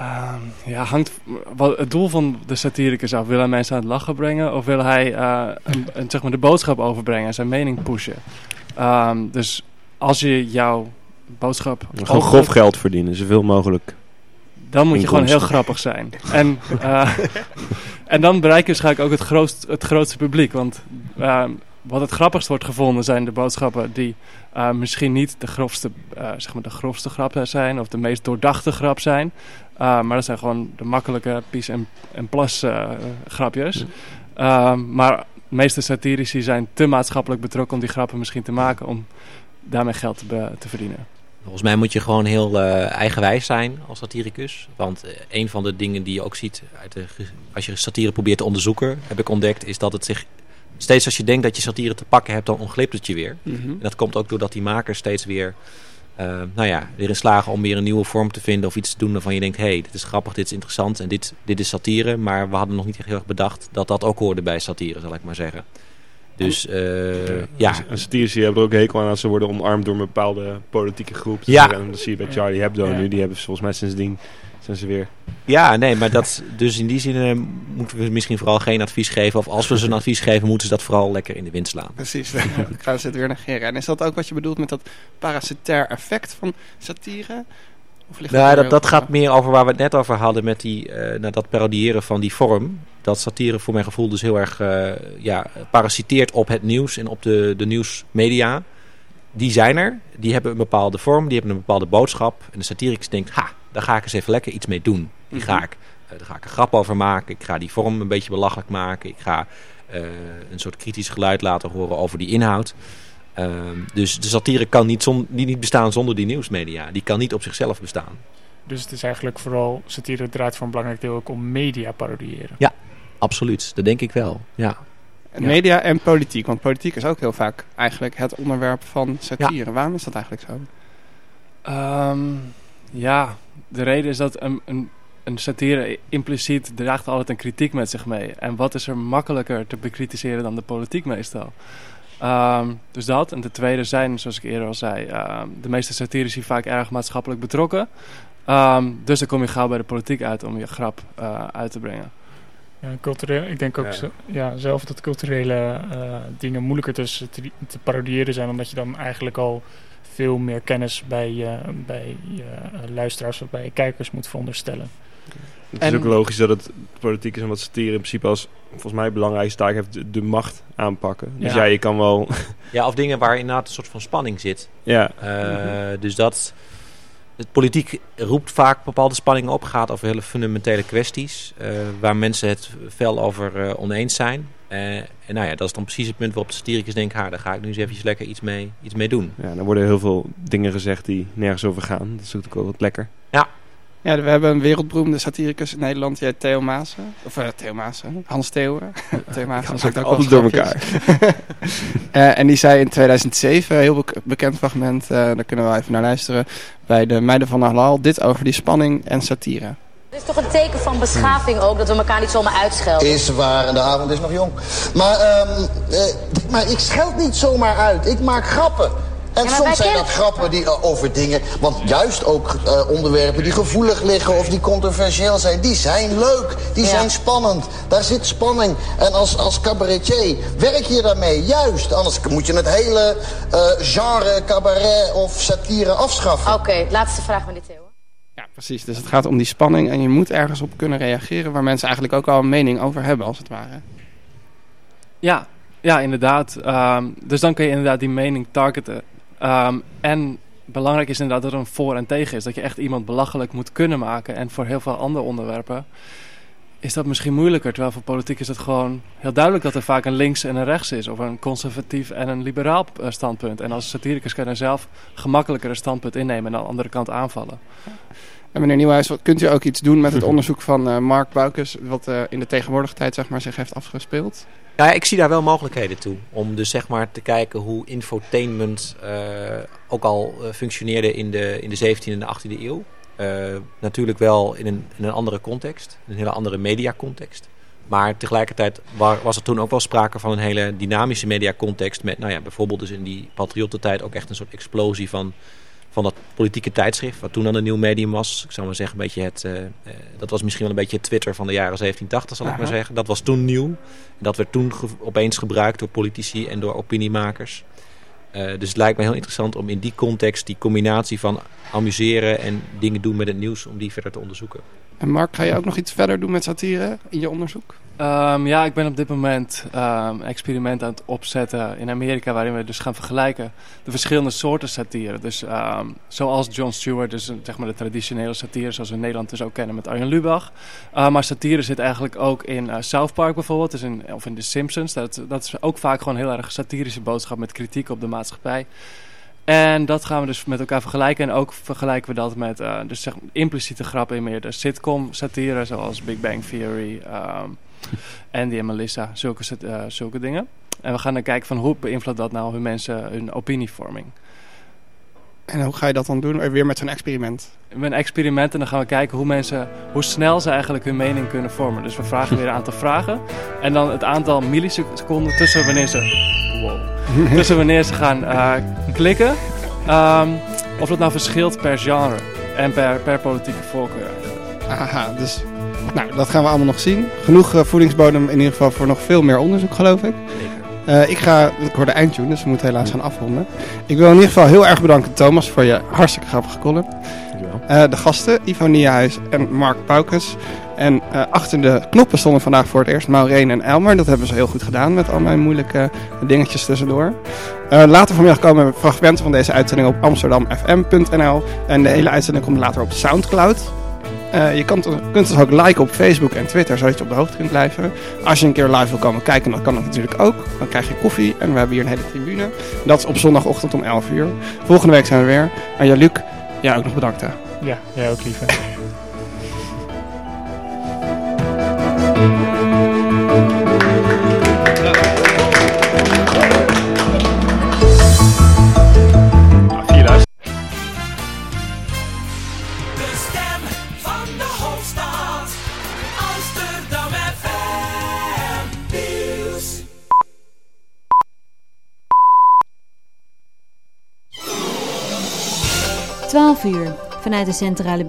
Uh, ja, hangt wat het doel van de satiricus af. Wil hij mensen aan het lachen brengen of wil hij uh, een, een, zeg maar de boodschap overbrengen en zijn mening pushen? Um, dus als je jouw boodschap. Gewoon grof geld verdienen, zoveel mogelijk. Dan moet je gewoon heel grappig zijn. En, uh, en dan bereik je waarschijnlijk ook het, grootst, het grootste publiek. Want uh, wat het grappigst wordt gevonden zijn de boodschappen die uh, misschien niet de grofste, zeg maar de grofste grap zijn of de meest doordachte grap zijn. maar dat zijn gewoon de makkelijke pies en, en plas grapjes. maar de meeste satirici zijn te maatschappelijk betrokken om die grappen misschien te maken om daarmee geld te, te verdienen. Volgens mij moet je gewoon heel uh, eigenwijs zijn als satiricus. Want uh, een van de dingen die je ook ziet uit de, als je satire probeert te onderzoeken, heb ik ontdekt, is dat het zich steeds als je denkt dat je satire te pakken hebt, dan onglipt het je weer. Mhm. En dat komt ook doordat die makers steeds weer, uh, nou ja, erin slagen om weer een nieuwe vorm te vinden of iets te doen waarvan je denkt, hé, hey, dit is grappig, dit is interessant en dit, dit is satire. Maar we hadden nog niet heel erg bedacht dat dat ook hoorde bij satire, zal ik maar zeggen. Dus uh, ja. En satirici hebben er ook hekel aan als ze worden omarmd door een bepaalde politieke groep. Ja. En dat zie je bij Charlie Hebdo Ja. nu. Die hebben volgens mij sindsdien zijn ze weer... Ja, nee, maar dat, dus in die zin uh, moeten we misschien vooral geen advies geven. Of als we ze een advies geven, moeten ze dat vooral lekker in de wind slaan. Precies, ik ga ze het weer negeren. En is dat ook wat je bedoelt met dat parasitair effect van satire? Nou, dat, dat gaat meer over waar we het net over hadden met die, uh, nou, dat parodiëren van die vorm. Dat satire voor mijn gevoel dus heel erg uh, ja, parasiteert op het nieuws en op de, de nieuwsmedia. Die zijn er, die hebben een bepaalde vorm, die hebben een bepaalde boodschap. En de satiricus denkt, ha, daar ga ik eens even lekker iets mee doen. Die ga ik, uh, daar ga ik een grap over maken, ik ga die vorm een beetje belachelijk maken. Ik ga een soort kritisch geluid laten horen over die inhoud. Uh, dus de satire kan niet, zon, die niet bestaan zonder die nieuwsmedia. Die kan niet op zichzelf bestaan. Dus het is eigenlijk vooral satire draait voor een belangrijk deel ook om media parodiëren. Ja, absoluut. Dat denk ik wel. Ja. Media en politiek, want politiek is ook heel vaak eigenlijk het onderwerp van satire. Waarom is dat eigenlijk zo? Um, ja, de reden is dat een, een, een satire impliciet draagt altijd een kritiek met zich mee. En wat is er makkelijker te bekritiseren dan de politiek meestal? Um, dus dat. En de tweede zijn, zoals ik eerder al zei, um, de meeste satirici vaak erg maatschappelijk betrokken. Um, dus dan kom je gauw bij de politiek uit om je grap uh, uit te brengen. Ja, cultureel, ik denk ook Ja. Zo, ja, zelf dat culturele uh, dingen moeilijker te, te, parodiëren zijn, omdat je dan eigenlijk al veel meer kennis bij je, bij je uh, luisteraars of bij je kijkers moet veronderstellen. Het is ook logisch dat het politiek is en wat satire in principe als volgens mij belangrijkste taak heeft de, de macht aanpakken. Dus Ja. ja, je kan wel... Ja, of dingen waar inderdaad een soort van spanning zit. Ja. Uh, dus dat... Het politiek roept vaak bepaalde spanningen op, gaat over hele fundamentele kwesties, uh, waar mensen het fel over uh, oneens zijn. Uh, en nou ja, dat is dan precies het punt waarop de satiricus denkt, ha, daar ga ik nu eens even lekker iets mee, iets mee doen. Ja, dan worden heel veel dingen gezegd die nergens over gaan. Dat is natuurlijk ook wel wat lekker. Ja. Ja, we hebben een wereldberoemde satiricus in Nederland, die heet Theo Maassen. Of uh, Theo Maassen, Hans Theeuwen. Theo Maassen zegt ook alles door elkaar. uh, en die zei in 2007, heel be bekend fragment, uh, daar kunnen we even naar luisteren, bij de Meiden van Halal, dit over die spanning en satire. Het is toch een teken van beschaving ook, dat we elkaar niet zomaar uitschelden? Is waar, en de avond is nog jong. Maar, um, uh, maar ik scheld niet zomaar uit, ik maak grappen. En ja, soms zijn dat grappen die, uh, over dingen... Want juist ook uh, onderwerpen die gevoelig liggen of die controversieel zijn... die zijn leuk, die ja. zijn spannend. Daar zit spanning. En als, als cabaretier werk je daarmee, juist. Anders moet je het hele uh, genre cabaret of satire afschaffen. Oké, okay, laatste vraag meneer Theo. Ja, precies. Dus het gaat om die spanning en je moet ergens op kunnen reageren... waar mensen eigenlijk ook al een mening over hebben, als het ware. Ja, ja inderdaad. Um, dus dan kun je inderdaad die mening targeten... Um, en belangrijk is inderdaad dat er een voor en tegen is. Dat je echt iemand belachelijk moet kunnen maken. En voor heel veel andere onderwerpen is dat misschien moeilijker. Terwijl voor politiek is het gewoon heel duidelijk dat er vaak een links en een rechts is. Of een conservatief en een liberaal eh, standpunt. En als satiricus kan je dan zelf gemakkelijker een standpunt innemen en aan de andere kant aanvallen. En meneer Nieuwhuis, wat- kunt u ook iets doen met het onderzoek van eh, Mark Buikes, wat eh, in de tegenwoordige tijd zeg maar, zich heeft afgespeeld? Ja, ik zie daar wel mogelijkheden toe. Om dus zeg maar te kijken hoe infotainment eh, ook al eh, functioneerde in de, in de 17e en de 18e eeuw. Eh, natuurlijk wel in een, in een andere context, een hele andere mediacontext. Maar tegelijkertijd wa- was er toen ook wel sprake van een hele dynamische mediacontext. Met nou ja, bijvoorbeeld dus in die patriottentijd ook echt een soort explosie van, van dat politieke tijdschrift. Wat toen dan een nieuw medium was. Ik zou maar zeggen, een beetje het, eh, eh, dat was misschien wel een beetje het Twitter van de jaren 1780, zal ik maar zeggen. Dat was toen nieuw. En dat werd toen ge- opeens gebruikt door politici en door opiniemakers. Eh, dus het lijkt me heel interessant om in die context die combinatie van amuseren en dingen doen met het nieuws, om die verder te onderzoeken. En Mark, ga je ook nog iets verder doen met satire in je onderzoek? Ehm, ja, ik ben op dit moment een experiment aan het opzetten in Amerika, waarin we dus gaan vergelijken de verschillende soorten satire. Dus ehm, zoals Jon Stewart, dus een- zeg maar de traditionele satire zoals we in Nederland dus ook kennen met Arjen Lubach. Maar satire zit eigenlijk ook in eh, South Park bijvoorbeeld, dus in, of in The Simpsons. Dat, dat is ook vaak gewoon heel erg satirische boodschap met kritiek op de maatschappij. En dat gaan we dus met elkaar vergelijken. En ook vergelijken we dat met eh, dus zeg, impliciete grappen in meer de sitcom satire, zoals Big Bang Theory, Andy en Melissa, zulke, eh, zulke dingen. En we gaan dan kijken van hoe beïnvloedt dat nou hun mensen, hun opinievorming. En hoe ga je dat dan doen? Eh, Weer met zo'n experiment. Met een experiment en dan gaan we kijken hoe mensen, hoe snel ze eigenlijk hun mening kunnen vormen. Dus we vragen weer een aantal vragen. En dan het aantal milliseconden tussen wanneer ze, wow, tussen wanneer ze gaan eh, klikken. Ehm, of dat nou verschilt per genre en per, per politieke voorkeur. Aha, dus nou, dat gaan we allemaal nog zien. Genoeg eh, voedingsbodem in ieder geval voor nog veel meer onderzoek, geloof ik. Eh, ik ga, ik hoor de eindtune, dus we moeten helaas gaan afronden. Ik wil in ieder geval heel erg bedanken, Thomas, voor je hartstikke grappige column. Eh, de gasten, Ivo Niehuis en Mark Paukes. En achter de knoppen stonden vandaag voor het eerst Maureen en Elmer. Dat hebben ze heel goed gedaan met al mijn moeilijke dingetjes tussendoor. Later vanmiddag komen fragmenten van deze uitzending op amsterdamfm.nl. En de hele uitzending komt later op Soundcloud. Eh, je kunt ons ook liken op Facebook en Twitter, zodat je op de hoogte kunt blijven. Als je een keer live wil komen kijken, dan kan dat natuurlijk ook. Dan krijg je koffie en we hebben hier een hele tribune. Dat is op zondagochtend om 11 uur. Volgende week zijn we weer. En ja, Luc, jij ook nog bedankt. Ja, jij ook lieve. 12 uur. Vanuit de centrale